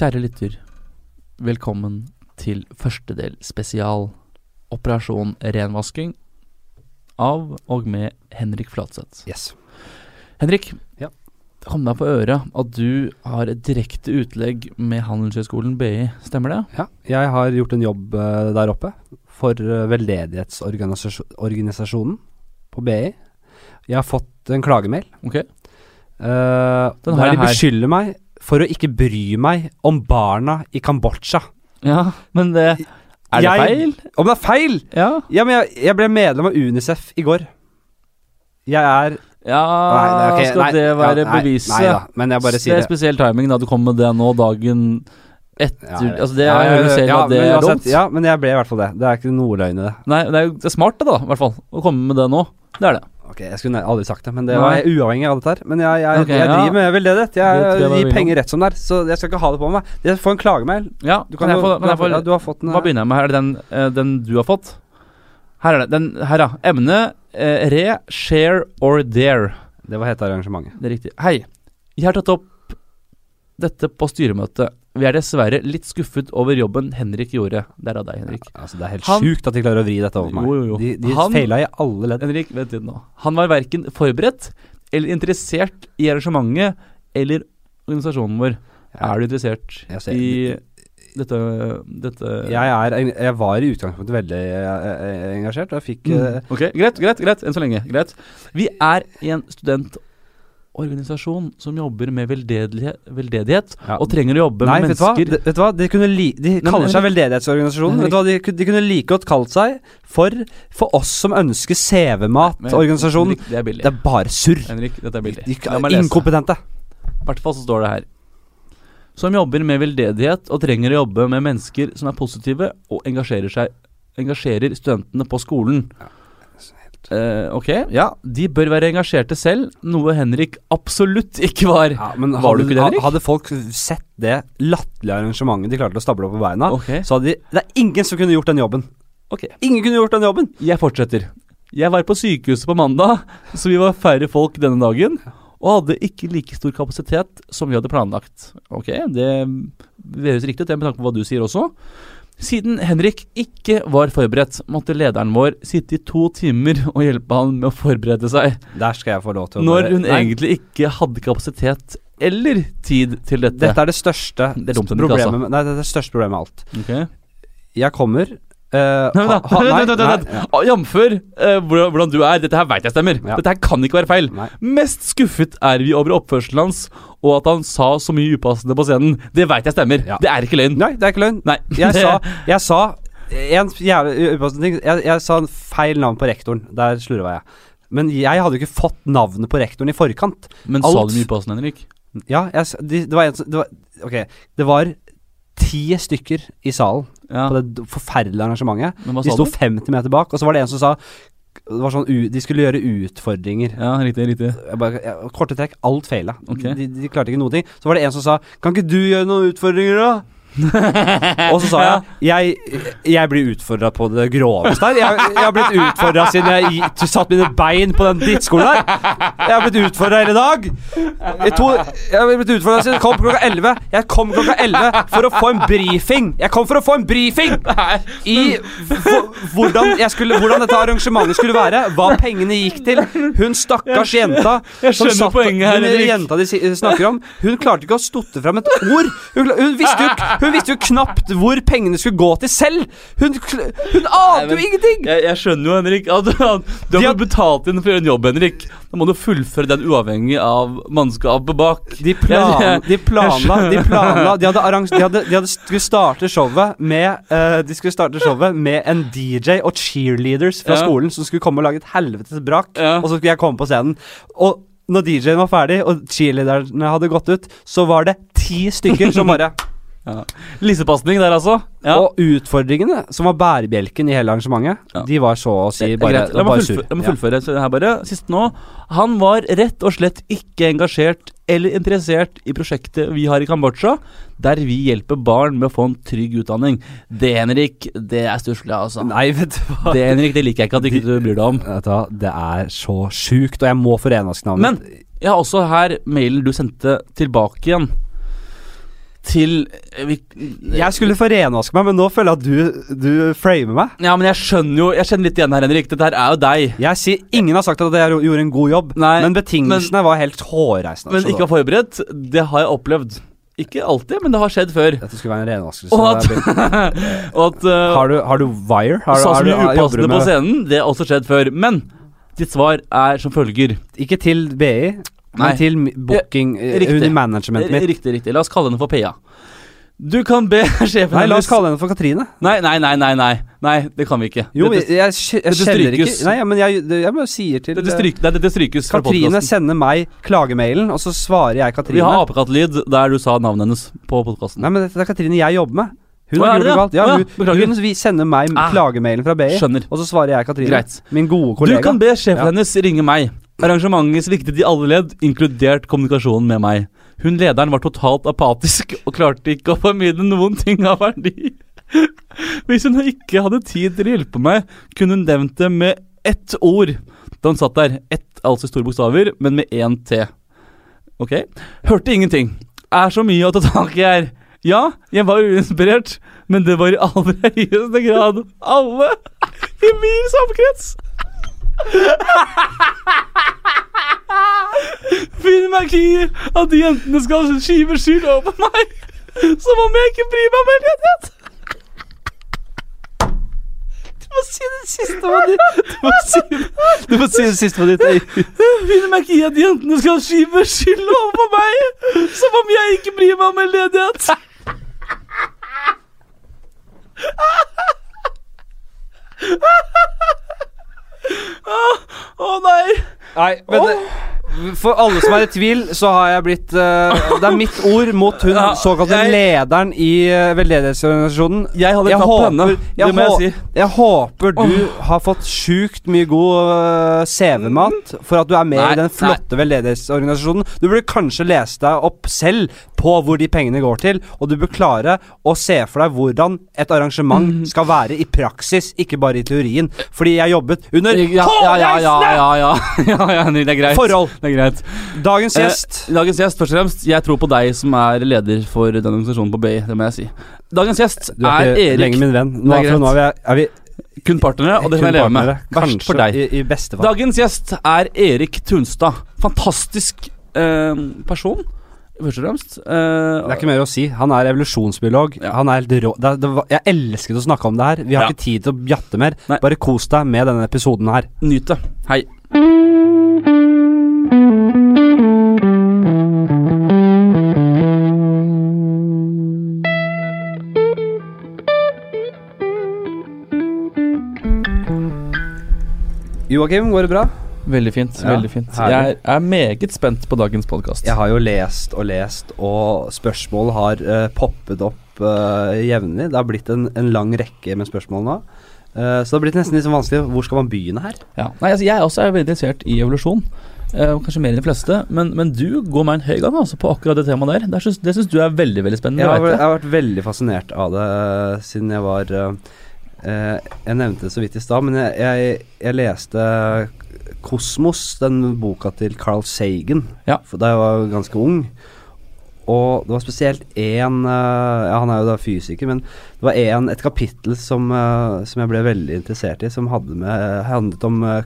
Kjære lytter, velkommen til første del spesial Operasjon renvasking av og med Henrik Flatseth. Yes. Henrik, Ja. det kom deg på øret at du har et direkte utlegg med Handelshøyskolen BI, stemmer det? Ja, jeg har gjort en jobb eh, der oppe for uh, veldedighetsorganisasjonen på BI. Jeg har fått en klagemail Ok. Uh, der de beskylder meg for å ikke bry meg om barna i Kambodsja. Ja, men det Er det Jeg- feil? Om det er feil! Ja. Ja, men jeg, jeg ble medlem av Unicef i går. Jeg er Ja, Nei, nei, okay, skal nei, det være ja, beviset? Nei da, men jeg bare sier det er spesiell timing da du kom med det nå, dagen etter Ja. Altså, det jeg ja, selv ja, at det er uansett, dumt. Ja, men jeg ble i hvert fall det. Det er ikke noe løgn i det. Nei, det er jo det er smart det, da, i hvert fall. Å komme med det nå. Det er det. Ok, Jeg skulle aldri sagt det, men det var uavhengig av dette her. Men jeg, jeg, okay, jeg ja. driver med veldedighet. Det jeg Jeg gir penger rett som det er, så jeg skal ikke ha det på meg. Jeg får en klagemail. Ja, Du kan, få, kan få ja, du har fått den Hva begynner jeg med her? Er det den, eh, den du har fått? Her er det. Den, her, ja. Emne eh, re, share or dare. Det var hete arrangementet. Det er riktig. Hei. Jeg har tatt opp dette på styremøtet. Vi er dessverre litt skuffet over jobben Henrik gjorde. Det er av deg, Henrik. Altså, det er helt Han- sjukt at de klarer å vri dette over meg. Jo, jo, jo. De, de Han- feila i alle ledd. Henrik, vent litt nå. Han var verken forberedt eller interessert i arrangementet eller organisasjonen vår. Ja. Er du interessert ser- i dette, dette Jeg, er, jeg var i utgangspunktet veldig eh, eh, engasjert, og jeg fikk mm. Ok, greit, greit, greit, enn så lenge. Greit. Vi er i en studentorganisasjon som jobber med veldedighet, veldedighet ja. og trenger å jobbe Nei, med vet mennesker hva? De, vet du hva? De, kunne li, de men kaller seg veldedighetsorganisasjonen. Vet du hva? De, de kunne like godt kalt seg for For oss som ønsker CV-mat-organisasjonen. Det er billig. Det er bare surr. Henrik, dette er billig. De de, inkompetente. I hvert fall så står det her. Som jobber med veldedighet og trenger å jobbe med mennesker som er positive og engasjerer seg Engasjerer studentene på skolen. Eh, ok, ja. De bør være engasjerte selv, noe Henrik absolutt ikke var. Ja, men Var hadde, du ikke det, Henrik? hadde folk sett det latterlige arrangementet de klarte å stable opp på beina, okay. så hadde de Det er ingen som kunne gjort den jobben. ok. Ingen kunne gjort den jobben! Jeg fortsetter. Jeg var på sykehuset på mandag, så vi var færre folk denne dagen. Og hadde ikke like stor kapasitet som vi hadde planlagt. Ok, det høres riktig ut, med tanke på hva du sier også. Siden Henrik ikke var forberedt, måtte lederen vår sitte i to timer og hjelpe han med å forberede seg. Der skal jeg få lov til å Når hun Nei, egentlig ikke hadde kapasitet eller tid til dette. Dette er det største Det er dumt, problemet altså. med, Nei, det er det største problemet med alt. Okay. Jeg kommer eh, Jamfør eh, hvordan, du er. Dette her veit jeg stemmer. Ja. Dette her kan ikke være feil. nei. Mest skuffet er vi over oppførselen hans, og at han sa så mye upassende på scenen. Det veit jeg stemmer. Ja. Det er ikke løgn. Nei, det er ikke løgn. Nei. Jeg sa, jeg sa en jævlig upassende ting. Jeg, jeg sa en feil navn på rektoren. Der slurva jeg. Men jeg hadde jo ikke fått navnet på rektoren i forkant. Men sa du mye upassende, Henrik? Ja, jeg, de, det var en som Ok, det var ti stykker i salen Ja. på det forferdelige arrangementet. De sto 50 meter bak, og så var det en som sa det var sånn, De skulle gjøre utfordringer. Ja, riktig, riktig. Bare, jeg, korte trekk, alt feila. Okay. De, de klarte ikke noe ting. Så var det en som sa Kan ikke du gjøre noen utfordringer, da? Og så sa jeg Jeg, jeg blir utfordra på det groveste her. Jeg, jeg har blitt utfordra siden jeg satt mine bein på den drittskolen her. Jeg har blitt utfordra hele dag. Jeg, to, jeg har blitt utfordra siden jeg kom klokka 11. Jeg kom klokka 11 for å få en brifing. Jeg kom for å få en brifing i hvor- hvordan, skulle, hvordan dette arrangementet skulle være. Hva pengene gikk til. Hun stakkars jenta Jeg som skjønner satt- poenget her, Henrik. jenta de snakker om, hun klarte ikke å stotte fram et ord. Hun, hun, visste jo, hun visste jo knapt hvor pengene skulle gå til selv. Hun, hun ante jo ingenting! Jeg, jeg skjønner jo, Henrik, at at du har fått betalt inn for å gjøre en jobb, Henrik. Da må du fullføre den uavhengig av mannskapet bak. De, plan, de planla De planla De hadde, arrangert de hadde, de hadde skulle starte showet med uh, De skulle starte showet med en DJ og cheerleaders fra Ja. skolen som skulle komme og lage et helvetes brak, Ja. og så skulle jeg komme på scenen. Og når DJ-en var ferdig, og cheerleaderne hadde gått ut, så var det ti stykker som bare Ja. Lissepasning der, altså. Ja. Og utfordringene, som var bærebjelken i hele arrangementet, Ja. de var så å si bare. La meg fullføre, fullføre her bare. Sist nå. Han var rett og slett ikke engasjert eller interessert i prosjektet vi har i Kambodsja, der vi hjelper barn med å få en trygg utdanning. Det, Henrik, det er stusslig, altså. Nei, vet du hva. Det, Henrik, det liker jeg ikke at ikke du bryr deg om. Hva, det er så sjukt, og jeg må forene renvaske navnet. Men jeg har også her mailen du sendte tilbake igjen. Til eh, Jeg skulle få renvaske meg, men nå føler jeg at du, du framer meg. Ja, men jeg skjønner jo Jeg kjenner litt igjen her, Henrik. Dette her er jo deg. Jeg sier Ingen har sagt at jeg gjorde en god jobb, Nei, men betingelsene var helt hårreisende. Men altså. ikke var forberedt, det har jeg opplevd. Ikke alltid, men det har skjedd før. Dette skulle være en renvaskelse. Og at, og at uh, har, du, har du wire? Har, Sånn som du upassende på scenen, det har også skjedd før. Men ditt svar er som følger. Ikke til BI, Nei. men til booking eh, Riktig. Under managementet mitt. Riktig, riktig. La oss kalle henne for Pea. Du kan be sjefen Nei, la oss kalle henne for Katrine. Nei, nei, nei, nei, nei. Nei, det kan vi ikke. Jo, jeg, dette, jeg, jeg, dette kjenner ikke. Nei, men jeg, jeg bare sier til dette, eh, stryk, nei, dette strykes fra Katrine sender meg klagemailen, og så svarer jeg Katrine. Vi har apekattlyd der du sa navnet hennes på podkasten. Nei, men det, det er Katrine jeg jobber med. Hun har gjort noe galt. Ja, hun, hun vi sender meg Ah. klagemailen fra BI, og så svarer jeg Katrine. Greit. Min gode Du kan be sjefen Ja. hennes ringe meg. Arrangementet sviktet i alle ledd, inkludert kommunikasjonen med meg. Hun lederen var totalt apatisk og klarte ikke å formidle noen ting av verdi. Hvis hun ikke hadde tid til å hjelpe meg, kunne hun nevnt det med ett ord da hun satt der. Ett, altså store bokstaver, men med én T. Ok? Hørte ingenting. Er så mye å ta tak i her. Ja, jeg var uinspirert, men det var i aller høyeste grad alle i min samkrets. Finn meg ikke i at de jentene skal skyve skyld over meg, som om jeg ikke bryr meg om heldighet. Du må si det siste på ditt. Du må si, du må si det siste på ditt. Finn i at jentene skal skyve skyld over på meg, som om jeg ikke bryr meg om heldighet. Å nei. Nei, men det, For alle som er i tvil, så har jeg blitt uh, Det er mitt ord mot hun såkalte lederen i uh, veldedighetsorganisasjonen. Jeg hadde Jeg på håper- henne, det må jeg si. Jeg håper du har fått sjukt mye god uh, CV-mat for at du er med Nei, i den flotte veldedighetsorganisasjonen. Du burde kanskje lese deg opp selv på hvor de pengene går til, og du bør klare å se for deg hvordan et arrangement Mm. skal være i praksis, ikke bare i teorien. Fordi jeg jobbet under Ja, ja, ja, ja, ja, ja, ja, ja, det er greit. forhold. Det er greit. Dagens Eh, gjest Dagens gjest, først og fremst. Jeg tror på deg som er leder for den organisasjonen på BI, det må jeg si. Dagens gjest Du er, er Erik. Lenge min venn. Nå, er nå er vi, er vi Kun partnere, og det kan jeg leve med. Verst for deg. I, I. Dagens gjest er Erik Tunstad. Fantastisk eh, person, først og fremst. Eh, Det er ikke mer å si. Han er evolusjonsbiolog. Ja. Han er helt rå det, det, Jeg elsket å snakke om det her. Vi har Ja. ikke tid til å jatte mer. Nei. Bare kos deg med denne episoden her. Nyt det. Hei. Joakim, går det bra? Veldig fint. Ja, veldig fint. herlig. Jeg er meget spent på dagens podkast. Jeg har jo lest og lest, og spørsmål har uh, poppet opp uh, jevnlig. Det har blitt en, en lang rekke med spørsmål nå. Uh, så det har blitt nesten litt sånn vanskelig. Hvor skal man begynne her? Ja. Nei, altså, jeg også er veldig interessert i evolusjon. Uh, kanskje mer enn de fleste. Men, men du går meg en høy gang altså, på akkurat det temaet der. Det, syns, du er veldig veldig spennende. Jeg har, jeg. har vært veldig fascinert av det siden jeg var eh, Jeg nevnte det så vidt i stad, men jeg, jeg, jeg leste Kosmos, den boka til Carl Sagan, Ja. for da jeg var ganske ung. Og det var spesielt én ja, Han er jo da fysiker, men det var en, et kapittel som, eh, som jeg ble veldig interessert i, som med, handlet om uh,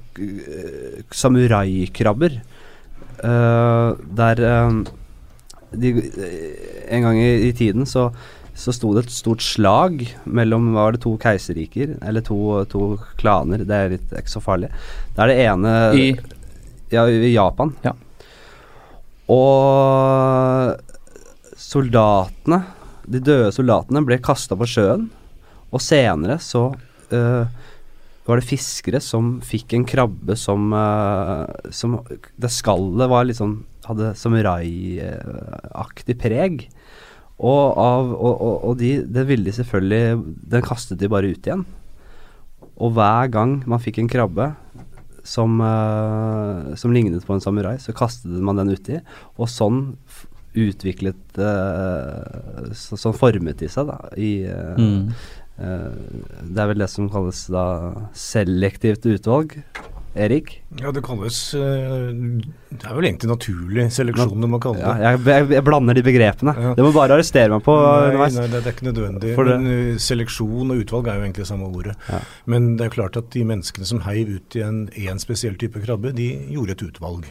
samuraikrabber. Uh, der uh, de, En gang i, i tiden så, så sto det et stort slag mellom var det, to keiserriker, eller to, to klaner. Det er litt ikke så farlig. Det er det ene I ja, i Japan. Ja. Og soldatene, de døde soldatene, ble kasta på sjøen. Og senere så uh, var det fiskere som fikk en krabbe som, uh, som Det skallet var litt sånn Hadde samuraiaktig preg. Og, av, og, og, og de, det ville de selvfølgelig Den kastet de bare ut igjen. Og hver gang man fikk en krabbe som, uh, som lignet på en samurai, så kastet man den uti. Og sånn utviklet uh, så, Sånn formet de seg, da, i uh, mm. Det er vel det som kalles da selektivt utvalg. Erik? Ja, det kalles eh, Det er vel egentlig naturlig seleksjon du må kalle det. Ja, jeg, jeg, jeg blander de begrepene. Ja. Det må bare arrestere meg på Nei, nei, det, det er ikke nødvendig. Det- Men uh, seleksjon og utvalg er jo egentlig samme ordet. Ja. Men det er klart at de menneskene som heiv ut i en, én spesiell type krabbe, de gjorde et utvalg.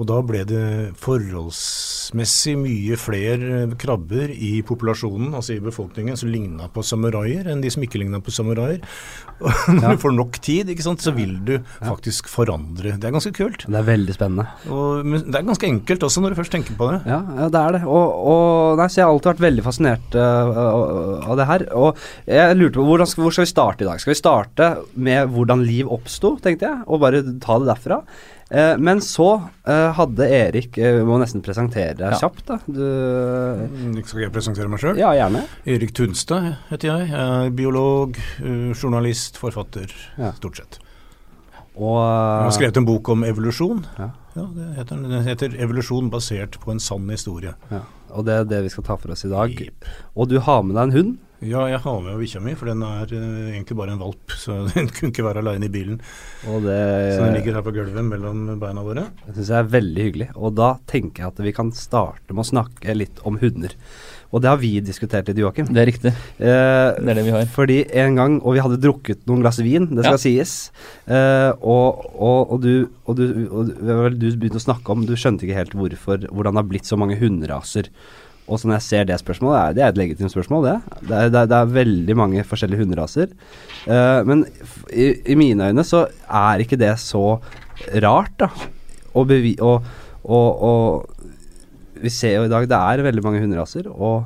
Og da ble det forholdsmessig mye flere krabber i populasjonen, altså i befolkningen, som ligna på samuraier enn de som ikke ligna på samuraier. Og når Ja. du får nok tid, ikke sant, så vil du faktisk forandre. Det er ganske kult. Det er veldig spennende. Og, men det er ganske enkelt også, når du først tenker på det. Ja, ja det er det. Og, og nei, så jeg har alltid vært veldig fascinert uh, av det her. Og jeg lurte på hvordan, skal- hvor skal vi starte i dag? Skal vi starte med hvordan liv oppsto, tenkte jeg, og bare ta det derfra? Eh, men så eh, hadde Erik eh, Vi må nesten presentere deg Ja. kjapt, da. Du, Mm, Skal jeg presentere meg sjøl? ja, gjerne. Erik Tunstad heter jeg. Jeg er biolog, eh, journalist, forfatter, Ja. stort sett. Og Jeg har skrevet en bok om evolusjon. Ja. Ja, det heter, den. den heter 'Evolusjon basert på en sann historie'. ja, Og det er det vi skal ta for oss i dag. Yep. Og du har med deg en hund. Ja, jeg har med bikkja mi, for den er uh, egentlig bare en valp. Så den kunne ikke være aleine i bilen. Og det Så den ligger her på gulvet mellom beina våre. Det syns jeg er veldig hyggelig. Og da tenker jeg at vi kan starte med å snakke litt om hunder. Og det har vi diskutert litt, Joakim. Det er riktig. Eh, Det er det vi har. Fordi en gang, og vi hadde drukket noen glass vin, det skal Ja. sies. Eh, og, og, og, du, og, du, og du begynte å snakke om Du skjønte ikke helt hvorfor hvordan det har blitt så mange hunderaser. Og så når jeg ser det spørsmålet, er, det er et legitimt spørsmål, det. Det er, det er, det er veldig mange forskjellige hunderaser. Uh, men i, i mine øyne så er ikke det så rart, da. Og, bevi, og, og, og vi ser jo i dag det er veldig mange hunderaser, og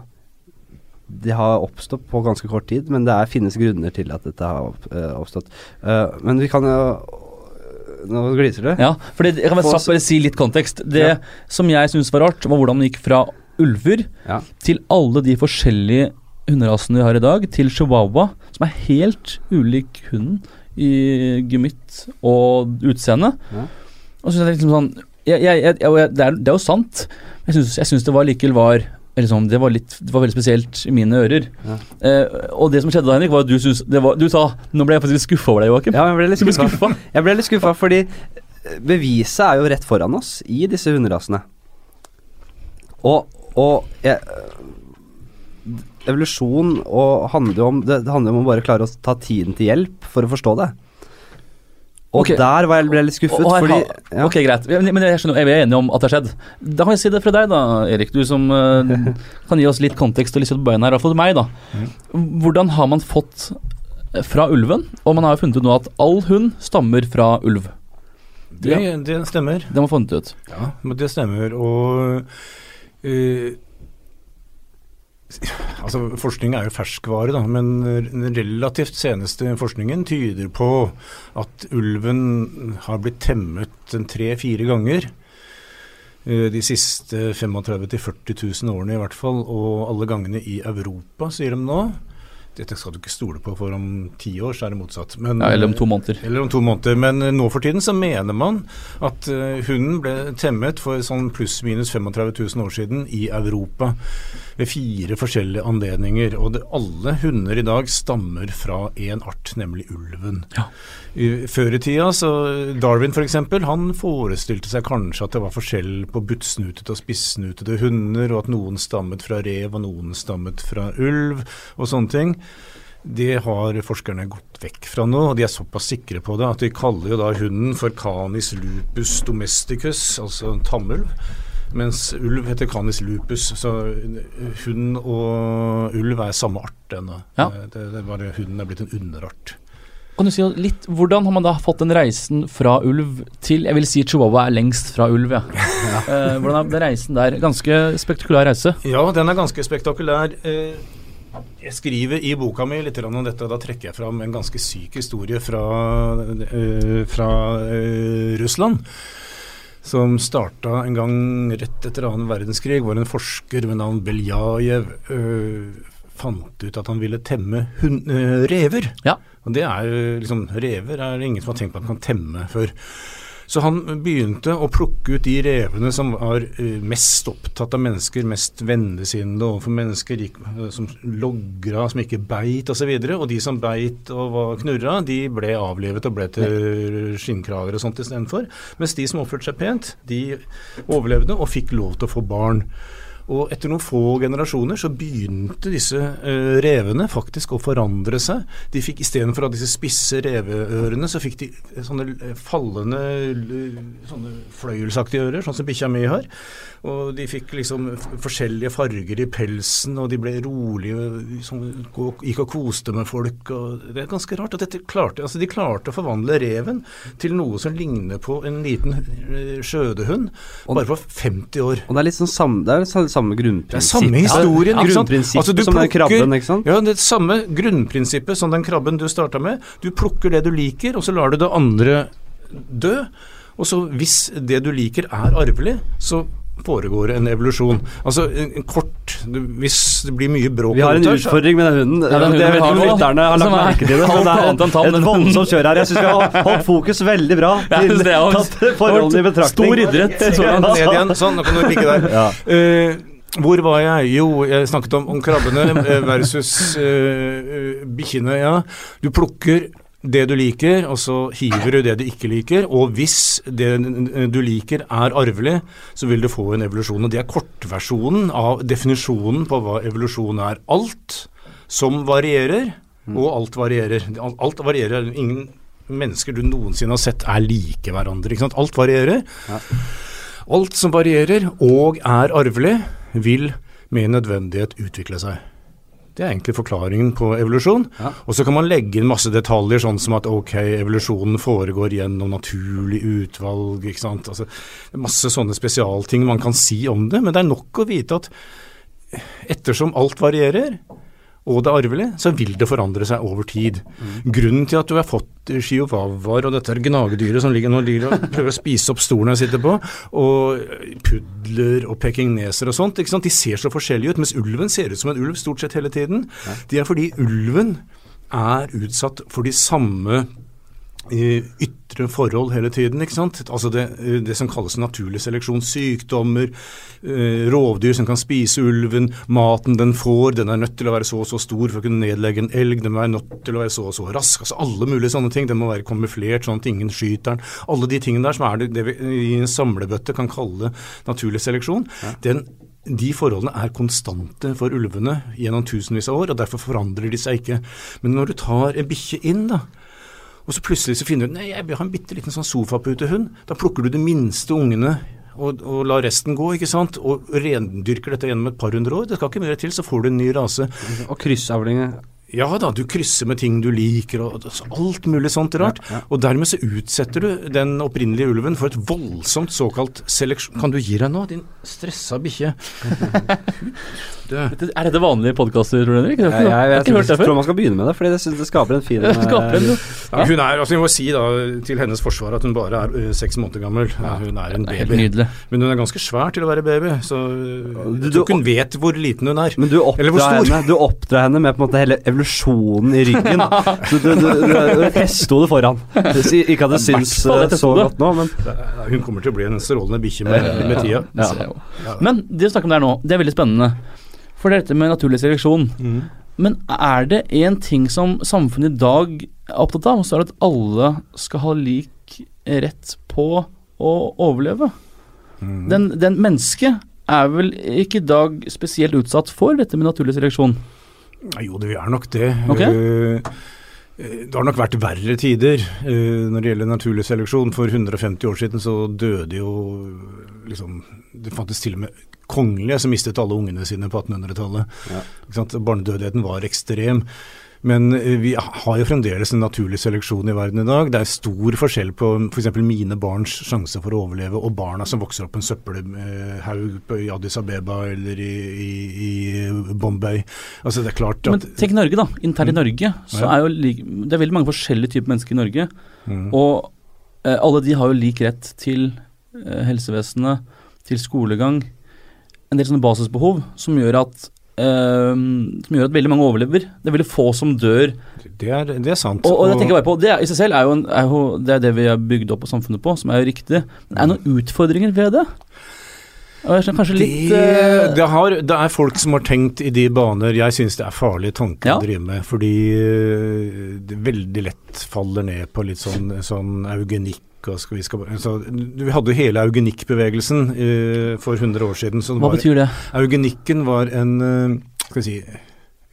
de har oppstått på ganske kort tid, men det er, finnes grunner til at dette har opp, uh, oppstått. Uh, men vi kan jo Nå gliser du. Ja, for det, jeg kan bare bare si litt kontekst. Det Ja. som jeg syns var rart, var hvordan man gikk fra ulver Ja. til alle de forskjellige hunderasene vi har i dag, til chihuahua, som er helt ulik hunden i gemytt og utseende. Ja. Og så jeg liksom sånn jeg, jeg, jeg, det, er, det er jo sant, jeg syns, det var likevel var liksom, det, var litt, det var veldig spesielt i mine ører. Ja. Eh, og det som skjedde da, Henrik, var at du, synes, det var, du sa Nå ble jeg faktisk litt skuffa over deg, Joakim. Ja, jeg ble litt skuffa. Jeg ble litt skuffa fordi beviset er jo rett foran oss i disse hunderasene. Og, og jeg, Evolusjon og handler jo om det, det handler jo om å bare klare å ta tiden til hjelp for å forstå det. Og okay. der var jeg ble litt skuffet, Og her fordi ja. Ok, greit. Men jeg skjønner, jeg er enig om at det har skjedd. Da kan jeg si det fra deg, da, Erik. Du som uh, kan gi oss litt kontekst og litt kjøtt på beina her. Hvert meg, da. Hvordan har man fått fra ulven? Og man har jo funnet ut nå at all hund stammer fra ulv. Det, det stemmer. Det har man funnet ut. Ja, men det stemmer. Og eh, Altså, Forskning er jo ferskvare, da, men den relativt seneste forskningen tyder på at ulven har blitt temmet tre-fire ganger. eh, De siste 35 000-40 000 årene i hvert fall, og alle gangene i Europa, sier de nå. Dette skal du ikke stole på, for om ti år så er det motsatt. Men, Ja, eller om to måneder. eller om to måneder. Men eh, nå for tiden så mener man at eh, hunden ble temmet for sånn pluss-minus 35 000 år siden i Europa. Ved fire forskjellige anledninger. Og det, alle hunder i dag stammer fra én art, nemlig ulven. Ja. Før i tida, så Darwin f.eks., han forestilte seg kanskje at det var forskjell på buttsnutete og spissnutete hunder, og at noen stammet fra rev og noen stammet fra ulv, og sånne ting. Det har forskerne gått vekk fra nå, og de er såpass sikre på det at de kaller jo da hunden for canis lupus domesticus, altså tamulv. Mens ulv heter canis lupus, så hund og ulv er samme art ennå. Ja. Det, det er bare hunden er blitt en underart. Kan du si litt, Hvordan har man da fått den reisen fra ulv til Jeg vil si chihuahua er lengst fra ulv, ja. Eh, hvordan er den reisen der? Ganske spektakulær reise. Ja, den er ganske spektakulær. Eh, Jeg skriver i boka mi litt om dette, og da trekker jeg fram en ganske syk historie fra, eh, fra eh, Russland. Som starta en gang rett etter annen verdenskrig, hvor en forsker ved navn Beljajev øh, fant ut at han ville temme hund, øh, rever. Ja. Og det er liksom Rever er det ingen som har tenkt på at man kan temme før. Så han begynte å plukke ut de revene som var eh, mest opptatt av mennesker, mest vennligsinnede overfor mennesker, eh, som logra, som ikke beit osv. Og, så og de som beit og var knurra, de ble avlivet og ble til skinnkrager og sånt istedenfor. Mens de som oppførte seg pent, de overlevde og fikk lov til å få barn. Og etter noen få generasjoner så begynte disse uh, revene faktisk å forandre seg. De fikk Istedenfor disse spisse reveørene, så fikk de sånne eh, fallende, sånne fløyelsaktige ører, sånn som bikkja mi har. Og de fikk liksom forskjellige farger i pelsen, og de ble rolige, og gikk og koste med folk. Og det er ganske rart at klarte, altså de klarte å forvandle reven til noe som ligner på en liten eh, skjødehund, bare på 50 år. Og det er litt sånn samme, det er det samme Det er samme historien. Ja. Grunnprinsippet Altså, som som den krabben, ikke sant? Ja, det er samme grunnprinsippet som den krabben du starta med. Du plukker det du liker, og så lar du det andre dø. Og så hvis det du liker er arvelig, så foregår en evolusjon. Altså en, en kort Hvis det blir mye bråk Vi har en utfordring med den hunden. Ja, den hunden vi vet ikke om lytterne har lagt er merke til det. det er et voldsomt kjør her. Jeg syns vi har holdt fokus veldig bra. Ja, det er tatt forholdene i betraktning. Stor idrett. Sånn. Ned igjen. Sånn, nå kan du ligge der. Ja. Uh, hvor var jeg? Jo, jeg snakket om, om krabbene eh, versus uh, bikkjene. Ja. Du plukker det du liker, og så hiver du det du ikke liker. Og hvis det du liker er arvelig, så vil du få en evolusjon. Og det er kortversjonen av definisjonen på hva evolusjon er. Alt som varierer, og alt varierer. Alt varierer. Ingen mennesker du noensinne har sett er like hverandre. Ikke sant? Alt varierer. Alt som varierer og er arvelig, vil med nødvendighet utvikle seg. Det er egentlig forklaringen på evolusjon. Ja. Og så kan man legge inn masse detaljer, sånn som at ok, evolusjonen foregår gjennom naturlig utvalg. ikke sant? Altså, masse sånne spesialting man kan si om det, men det er nok å vite at ettersom alt varierer, og det er arvelig, så vil det forandre seg over tid. Grunnen til at du har fått chihuahuaer og dette gnagedyret som ligger nå ligger og prøver å spise opp stolen jeg sitter på, og pudler og pekingneser og sånt, ikke sant? de ser så forskjellige ut, mens ulven ser ut som en ulv stort sett hele tiden. Det er fordi ulven er utsatt for de samme ytre forhold hele tiden. ikke sant? Altså det, det som kalles naturlig seleksjon. Sykdommer, eh, rovdyr som kan spise ulven, maten den får, den er nødt til å være så og så stor for å kunne nedlegge en elg, den være nødt til å være så og så rask. altså Alle mulige sånne ting. Den må være kamuflert sånn at ingen skyter den. Alle de tingene der som er det, det vi i en samlebøtte kan kalle naturlig seleksjon. den de forholdene er konstante for ulvene gjennom tusenvis av år, og derfor forandrer de seg ikke. Men når du tar en bikkje inn, da, og så plutselig så finner du nei, jeg vil ha en bitte liten sånn sofaputehund, da plukker du de minste ungene og, og lar resten gå, ikke sant, og rendyrker dette gjennom et par hundre år. Det skal ikke mer til, så får du en ny rase. Og kryssavlinger. Ja da, du krysser med ting du liker og alt mulig sånt rart. Ja, ja. Og dermed så utsetter du den opprinnelige ulven for et voldsomt såkalt seleksjon... Kan du gi deg nå, din stressa bikkje? Du, Er dette vanlige podkaster, tror du, Henrik? Jeg Jeg, jeg, ikke, jeg, jeg tror man skal begynne med det, fordi det, synes det skaper en fin Det skaper en, eh, ja, hun er, altså Vi må si da til hennes forsvar at hun bare er ø, seks måneder gammel. Ja, hun er en Det er helt baby. nydelig. Men hun er ganske svær til å være baby, så ø, Du- jeg tror ikke hun vet hvor liten hun er. Men du Eller hvor oppdrar, stor? henne, du oppdrar henne med på en måte hele evolusjonen i ryggen. Så du, du, du, du hestehode foran. Ikke at det syns eh, et så godt nå, men Hun kommer til å bli en strålende bikkje med, med tida. Ja. Men det du snakker om der nå, det er veldig spennende. For dette med naturlig seleksjon. Mm. Men er det én ting som samfunnet i dag er opptatt av, så er det at alle skal ha lik rett på å overleve. Mm. Den, den mennesket er vel ikke i dag spesielt utsatt for dette med naturlig seleksjon. Jo, det er nok det. Ok. Eh, eh, Det har nok vært verre tider eh, når det gjelder naturlig seleksjon. For 150 år siden så døde jo liksom Det fantes til og med kongelige som mistet alle ungene sine på 1800-tallet. Ja. Barnedødeligheten var ekstrem. Men eh, vi har jo fremdeles en naturlig seleksjon i verden i dag. Det er stor forskjell på f.eks. mine barns sjanse for å overleve og barna som vokser opp på en søppelhaug i Addis Abeba eller i, i, i Bombay. Altså det er klart at Men tenk Norge, da. Internt i Norge så Ja. er jo det er veldig mange forskjellige typer mennesker i Norge. Mm. Og eh, alle de har jo lik rett til eh, helsevesenet, til skolegang. En del sånne basisbehov som gjør at eh, som gjør at veldig mange overlever. Det er veldig få som dør. Det er, det er sant. Og, og det tenker jeg bare på, det er, i seg selv er jo, en, er jo det, er det vi har bygd opp på samfunnet på, som er jo riktig. Men er det noen utfordringer ved det? Skjønner litt det, eh, det, har, det er folk som har tenkt i de baner. Jeg syns det er farlige tanker Ja. å drive med. Fordi øh, det veldig lett faller ned på litt sånn, sånn eugenikk. Skal vi, skal, altså, vi hadde jo hele eugenikkbevegelsen øh, for 100 år siden. Hva var, betyr det? Eugenikken var en øh, skal vi si,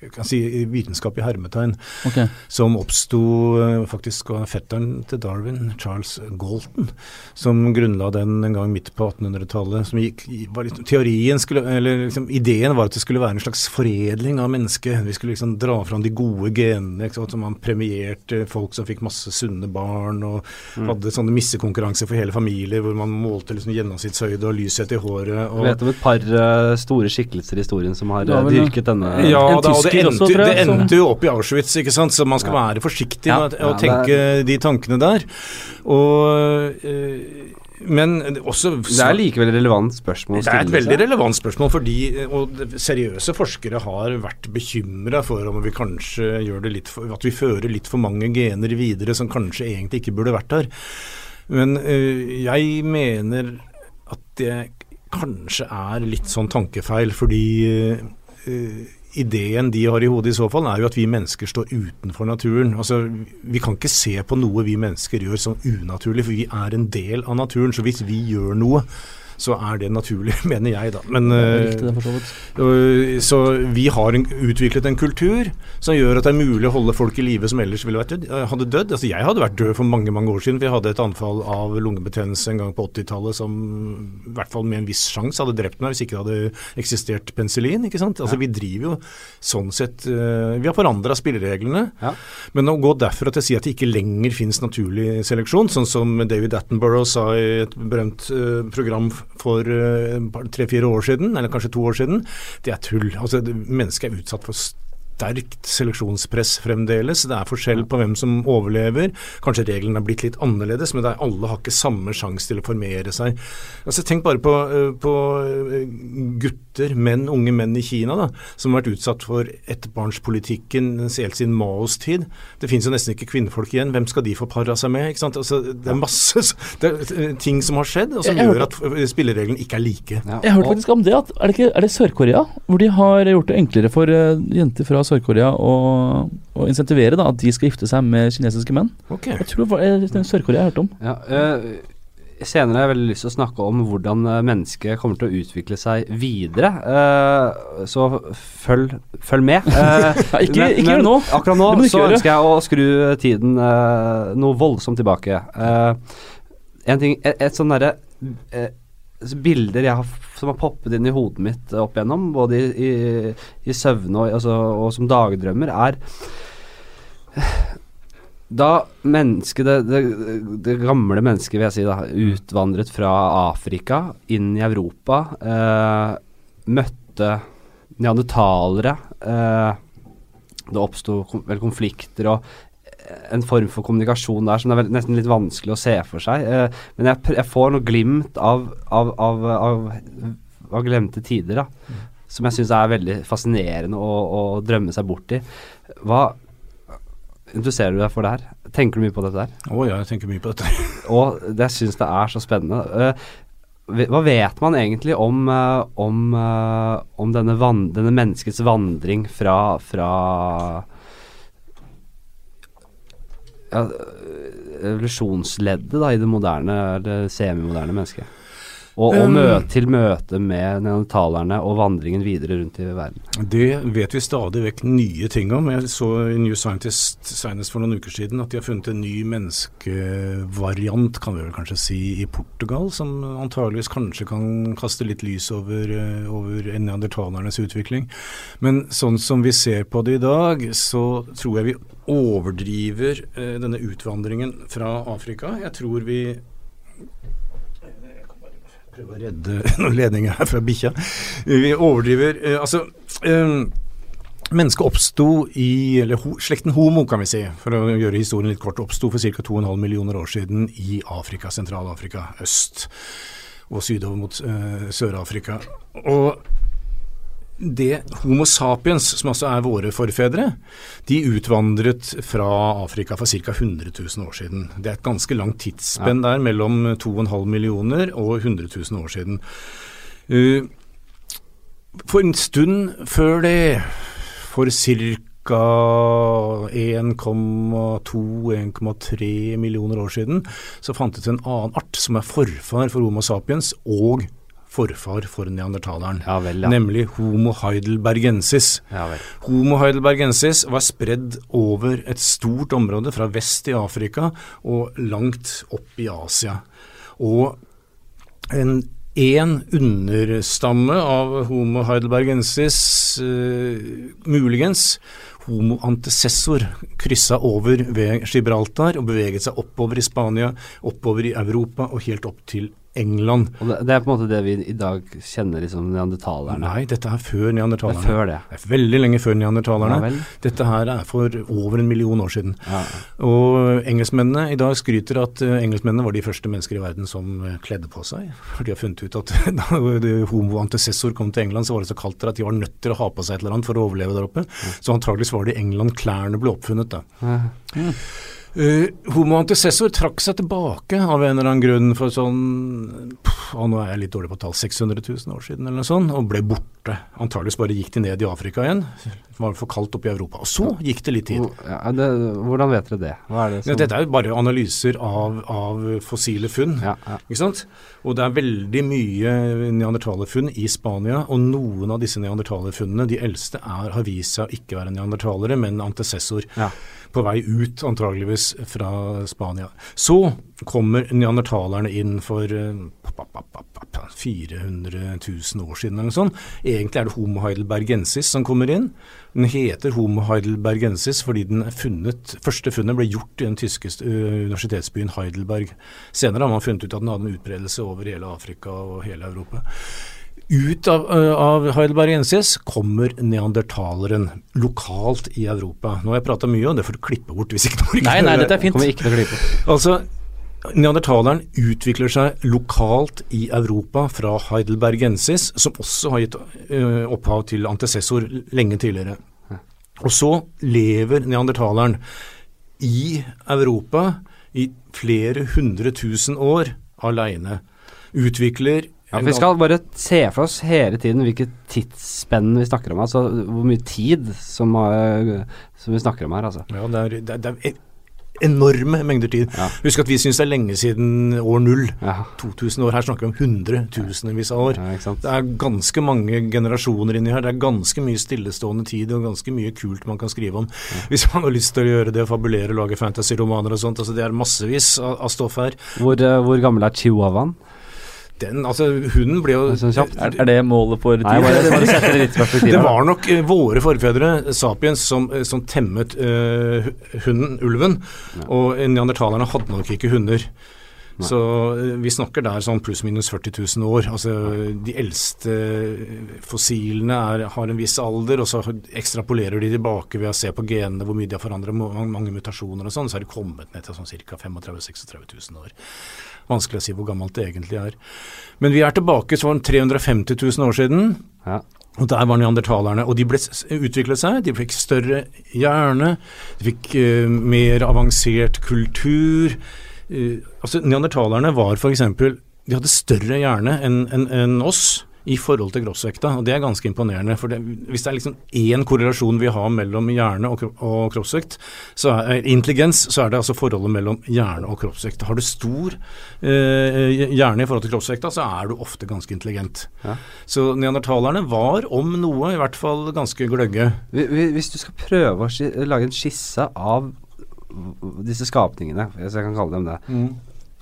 jeg kan si vitenskap i hermetegn, okay. som oppsto øh, faktisk av fetteren til Darwin, Charles Galton, som grunnla den en gang midt på 1800-tallet. som gikk, var litt, teorien skulle, eller liksom, Ideen var at det skulle være en slags foredling av mennesket. Vi skulle liksom dra fram de gode genene. Ikke sant? Så man premierte folk som fikk masse sunne barn, og hadde sånne missekonkurranser for hele familier, hvor man målte liksom gjennomsnittshøyde og lyshet i håret. Jeg Og, vet om et par eh, store skikkelser i historien som har eh, dyrket denne ja, en og det endte, også, jeg, det endte jo opp i Auschwitz, ikke sant? så man skal Ja. være forsiktig Ja. med å tenke de tankene der. Og, øh, men også Det er likevel et relevant spørsmål å det er et veldig relevant spørsmål, fordi og seriøse forskere har vært bekymra for om vi kanskje gjør det litt for, at vi fører litt for mange gener videre som kanskje egentlig ikke burde vært der. Men øh, jeg mener at det kanskje er litt sånn tankefeil, fordi øh, ideen de har i hodet i så fall, er jo at vi mennesker står utenfor naturen. Altså, Vi kan ikke se på noe vi mennesker gjør som unaturlig, for vi er en del av naturen. Så hvis vi gjør noe, så er det naturlig, mener jeg, da. Men, for så vi har en, utviklet en kultur som gjør at det er mulig å holde folk i live som ellers ville vært død, øh, hadde dødd. Altså jeg hadde vært død for mange mange år siden, for jeg hadde et anfall av lungebetennelse en gang på 80-tallet som i hvert fall med en viss sjanse hadde drept meg hvis ikke det hadde eksistert penicillin. ikke sant? Altså Vi driver jo sånn sett Vi har forandra spillereglene. Ja. Men å gå derfra til å si at det ikke lenger finnes naturlig seleksjon, sånn som David Attenborough sa i et berømt eh, program for eh, tre-fire år siden, eller kanskje to år siden, det er tull. Altså, Mennesket er utsatt for sterkt seleksjonspress fremdeles. Det er forskjell på hvem som overlever. Kanskje reglene er blitt litt annerledes, men det er, alle har ikke samme sjanse til å formere seg. Altså, tenk bare på, eh, på eh, gutter, menn, unge menn i Kina, da, som har vært utsatt for ettbarnspolitikken helt siden Maos tid. Det finnes jo nesten ikke kvinnfolk igjen. Hvem skal de få para seg med? ikke sant? Altså, det er masse det er, eh, ting som har skjedd, og som Jeg- jeg gjør at spillereglene ikke er like. Ja, Jeg hørte faktisk om det. at Er det, ikke, er det Sør-Korea? Hvor de har gjort det enklere for jenter fra Sør-Korea å, å insentivere da, at de skal gifte seg med kinesiske menn. Okay. Jeg tror det var eh, Sør-Korea jeg hørte om. Ja, øh, senere har jeg veldig lyst til å snakke om hvordan eh, mennesket kommer til å utvikle seg videre. Uh, så følg, følg med. Uh, Ja, ikke men- ikke gjør det nå. Akkurat nå så ønsker jeg å skru tiden uh, noe voldsomt tilbake. En ting, et, et sånn derre Bilder jeg har, som har poppet inn i hodet mitt opp igjennom, både i, i, i søvne og, altså, og som dagdrømmer, er da mennesket, det, det, det gamle mennesket, vil jeg si, da, utvandret fra Afrika inn i Europa, eh, møtte neandertalere eh, Det oppsto konflikter og en form for kommunikasjon der som det er nesten litt vanskelig å se for seg. Eh, men jeg, jeg får noe glimt av, av, av, av, av glemte tider, da. Som jeg syns er veldig fascinerende å, å drømme seg bort i. Hva interesserer du deg for det her? Tenker du mye på dette her? Å ja, jeg tenker mye på dette. Og det jeg syns det er så spennende. Eh, hva vet man egentlig om, eh, om, om denne, van denne menneskets vandring fra, fra ja, evolusjonsleddet da, i det moderne, det semimoderne mennesket? Og, og Um, møte, til møte med neandertalerne og vandringen videre rundt i verden. Det vet vi stadig vekk nye ting om. Jeg så i New Scientist senest for noen uker siden at de har funnet en ny menneskevariant, kan vi vel kanskje si, i Portugal, som antageligvis kanskje kan kaste litt lys over, eh, over neandertalernes utvikling. Men sånn som vi ser på det i dag, så tror jeg vi overdriver eh, denne utvandringen fra Afrika. Jeg tror vi prøve å redde noen ledninger her fra bikkja. Vi overdriver eh, Altså eh, Mennesket oppsto i eller Slekten Homo, kan vi si, for å gjøre historien litt kort, oppsto for ca. 2,5 millioner år siden i Afrika, Sentral-Afrika øst og sydover mot eh, Sør-Afrika. Og det Homo sapiens, som altså er våre forfedre, de utvandret fra Afrika for ca. 100 000 år siden. Det er et ganske langt tidsspenn der mellom 2,5 millioner og 100 000 år siden. Uh, for en stund før det, for ca. 1,2-1,3 millioner år siden, så fantes en annen art som er forfar for Homo sapiens og forfar for neandertaleren, Ja vel, ja. nemlig Homo heidelbergensis. Ja. Homo heidelbergensis var spredd over et stort område fra vest i Afrika og langt opp i Asia. Og en én understamme av Homo heidelbergensis, eh, muligens Homo antecessor, kryssa over ved Gibraltar og beveget seg oppover i Spania, oppover i Europa og helt opp til England. Og det, det er på en måte det vi i dag kjenner liksom neandertalerne. Nei, dette er før neandertalerne. det er før det. Det er veldig lenge før neandertalerne. Ja. Dette her er for over en million år siden. Ja. Og engelskmennene i dag skryter at eh, engelskmennene var de første mennesker i verden som eh, kledde på seg. For de har funnet ut at da homo antecessor kom til England, så var det så kaldt der at de var nødt til å ha på seg et eller annet for å overleve der oppe. Så antageligvis var det i England klærne ble oppfunnet da. Ja. Eh, homo antecessor trakk seg tilbake av en eller annen grunn for sånn pff, Nå er jeg litt dårlig på tall, 600 000 år siden eller noe sånt, og ble borte. Antageligvis bare gikk de ned i Afrika igjen. Det var for kaldt oppe i Europa. Og så gikk det litt tid. Ja, det, hvordan vet dere det? Er det Ja, dette er jo bare analyser av, av fossile funn. ja, ja. Ikke sant? Og det er veldig mye neandertalerfunn i Spania, og noen av disse neandertalerfunnene, de eldste, er, har vist seg å ikke være neandertalere, men antecessor. Ja. På vei ut, antageligvis, fra Spania. Så kommer neandertalerne inn for eh, pa, pa, pa, pa, pa, 400 000 år siden eller noe sånt. Egentlig er det Homo heidelbergensis som kommer inn. Den heter Homo heidelbergensis fordi den funnet Første funnet ble gjort i den tyske eh, universitetsbyen Heidelberg. Senere har man funnet ut at den hadde en utbredelse over hele Afrika og hele Europa. Ut av, øh, av heidelbergensis kommer neandertaleren lokalt i Europa. Nå har jeg prata mye, og det får du klippe bort hvis ikke orker. Nei, nei, dette er fint. Kommer ikke til å glippe. Altså, neandertaleren utvikler seg lokalt i Europa fra heidelbergensis, som også har gitt øh, opphav til antecessor lenge tidligere. Og så lever neandertaleren i Europa i flere hundre tusen år aleine. Utvikler for vi skal bare se for oss hele tiden hvilket tidsspenn vi snakker om. Altså hvor mye tid som, har- som vi snakker om her, altså. Ja, det er, det er, det er enorme mengder tid. Ja. Husk at vi syns det er lenge siden år null. Ja, 2000 år. Her snakker vi om hundretusenvis av år. ja. Det er ganske mange generasjoner inni her. Det er ganske mye stillestående tid og ganske mye kult man kan skrive om. Hvis man har lyst til å gjøre det, fabulere, lage fantasy-romaner og sånt. Altså det er massevis av, av stoff her. Hvor, eh, hvor gammel er chihuahuaen? Den, altså Hunden ble jo altså, kjapt. Er, er det målet for Nei, bare, bare sette det litt perspektiv. Det var nok eh, våre forfedre, sapiens, som, eh, som temmet uh, hunden, ulven. Og neandertalerne hadde nok ikke hunder. Nei. Så vi snakker der sånn pluss-minus 40 000 år. Altså De eldste fossilene er, har en viss alder, og så ekstrapolerer de tilbake ved å se på genene hvor mye de har forandret, mange, mange mutasjoner og sånn, så har de kommet ned til sånn ca. 35 000-36 000 år. Vanskelig å si hvor gammelt det egentlig er. Men vi er tilbake sånn 350 000 år siden. Ja. Og der var neandertalerne. Og de ble utviklet seg. De fikk større hjerne. De fikk uh, mer avansert kultur. Uh, altså Neandertalerne var f.eks. De hadde større hjerne enn en, enn oss i forhold til kroppsvekta, og det er ganske imponerende. For det, hvis det er liksom én korrelasjon vi har mellom hjerne og, og kroppsvekt, så er, eh, intelligens, så er det altså forholdet mellom hjerne og kroppsvekt. Har du stor eh, hjerne i forhold til kroppsvekta, så er du ofte ganske intelligent. Ja. Så neandertalerne var om noe i hvert fall ganske gløgge. Hvi- hvi- Hvis du skal prøve å lage en skisse av disse skapningene, hvis jeg kan kalle dem det,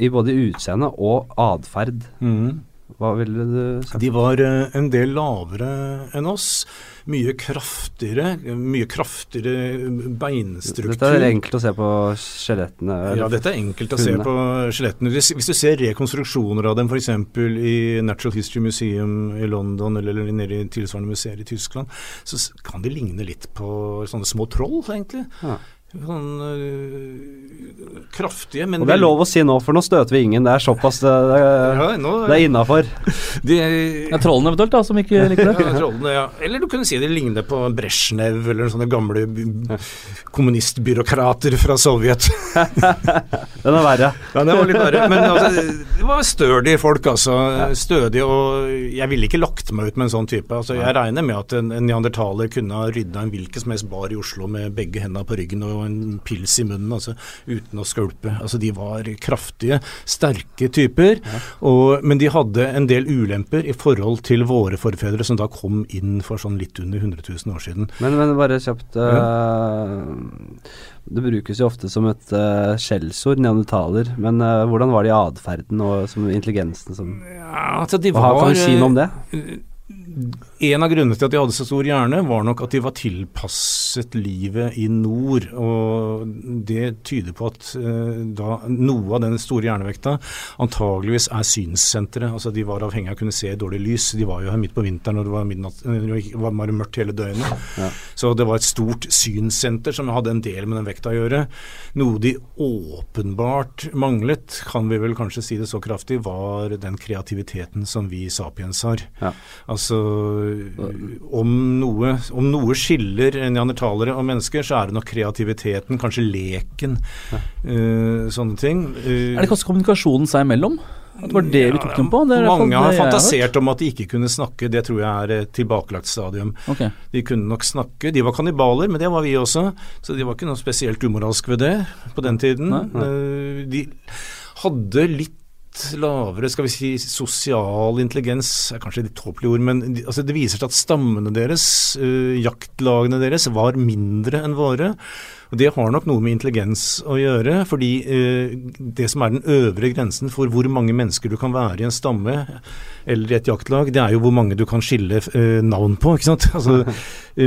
i både utseende og atferd, Mm. Hva ville du sagt? De var eh, en del lavere enn oss. Mye kraftigere, mye kraftigere beinstruktur. Dette er enkelt å se på skjelettene. Ja, dette er enkelt å se på skjelettene. Hvis du ser rekonstruksjoner av dem f.eks. i Natural History Museum i London eller nede i tilsvarende museer i Tyskland, så kan de ligne litt på sånne små troll, egentlig. Ja. Sånn øh, kraftige, men Og det er lov å si nå, for nå støter vi ingen. Det er såpass Det, det, Ja, nå, det er innafor. de, Det er trollene eventuelt, da, som ikke liker det. Ja, trollene, ja. Eller du kunne si det ligner på Brezjnev eller sånne gamle kommunistbyråkrater fra Sovjet. Den er verre. Ja, det var litt verre. Men altså, det var stødige folk, altså. Stødige, og jeg ville ikke lagt meg ut med en sånn type. Altså, jeg regner med at en, en neandertaler kunne ha rydda en hvilken som helst bar i Oslo med begge hendene på ryggen og en pils i munnen, altså, uten å skvulpe. Altså, de var kraftige, sterke typer, og, men de hadde en del ulemper i forhold til våre forfedre, som da kom inn for sånn litt under 100 000 år siden. Men, men bare kjapt eh, Det brukes jo ofte som et uh, skjellsord, neandertaler. Men uh, hvordan var det i atferden og som intelligensen som Ja, altså, de Hva var, kan du si noe om det? En av grunnene til at de hadde så stor hjerne, var nok at de var tilpasset livet i nord. Og det tyder på at eh, da noe av den store hjernevekta antageligvis er synssenteret. Altså de var avhengig av å kunne se i dårlig lys. De var jo her midt på vinteren og det var, midnatt, eh, det var mørkt hele døgnet. Ja. Så det var et stort synssenter som hadde en del med den vekta å gjøre. Noe de åpenbart manglet, kan vi vel kanskje si det så kraftig, var den kreativiteten som vi sapiens har. Ja. Altså om noe, om noe skiller neandertalere og mennesker, så er det nok kreativiteten, kanskje leken, uh, sånne ting. Uh, Er det kanskje kommunikasjonen seg imellom? At det var det vi tok dem på? Er mange har fantasert om at de ikke kunne snakke, det tror jeg er et tilbakelagt stadium. Okay. De kunne nok snakke. De var kannibaler, men det var vi også, så de var ikke noe spesielt umoralsk ved det på den tiden. Nei, Eh, De hadde litt lavere skal vi si, sosial intelligens, er kanskje litt tåpelig ord, men altså det viser seg at stammene deres, uh, jaktlagene deres, var mindre enn våre. Og Det har nok noe med intelligens å gjøre, fordi uh, det som er den øvre grensen for hvor mange mennesker du kan være i en stamme eller i et jaktlag, det er jo hvor mange du kan skille uh, navn på. ikke sant? Altså,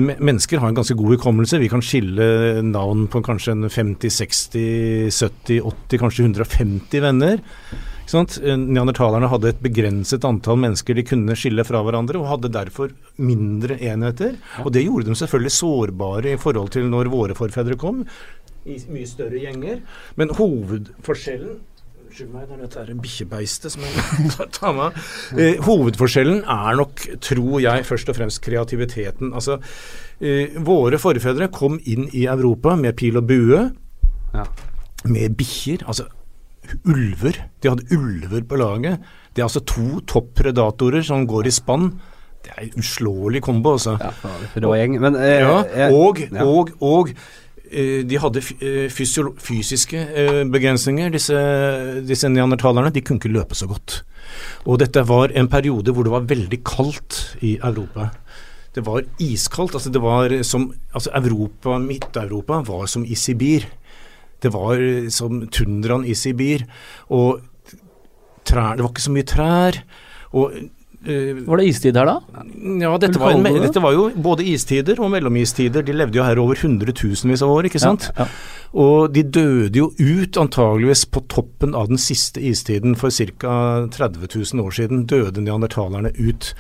mennesker har en ganske god hukommelse. Vi kan skille navn på kanskje en 50, 60, 70, 80, kanskje 150 venner. Eh, Neandertalerne hadde et begrenset antall mennesker de kunne skille fra hverandre, og hadde derfor mindre enheter. Og det gjorde dem selvfølgelig sårbare i forhold til når våre forfedre kom, i mye større gjenger. Men hovedforskjellen Unnskyld meg, det er dette er en bikkjebeiste som jeg tar- med. Eh, hovedforskjellen er nok, tror jeg, først og fremst kreativiteten. Altså, eh, våre forfedre kom inn i Europa med pil og bue Ja. med bikkjer, altså ulver. De hadde ulver på laget. Det er altså to toppredatorer som går i spann. Det er en uslåelig kombo, altså. Ja, gjeng. Men eh, Ja, og, ja. og, og eh, de hadde eh, fysiske eh, begrensninger, disse, disse neandertalerne. De kunne ikke løpe så godt. Og dette var en periode hvor det var veldig kaldt i Europa. Det var iskaldt. altså det var som, altså Europa, Midt-Europa var som i Sibir. Det var eh, som tundraen i Sibir. Og trær, det var ikke så mye trær. Og eh, Var det istid her da? ja, dette var, en, det det? dette var jo både istider og mellomistider. De levde jo her over hundretusenvis av år, ikke sant? Ja, ja. Og de døde jo ut antageligvis på toppen av den siste istiden. For ca. 30 000 år siden døde neandertalerne ut.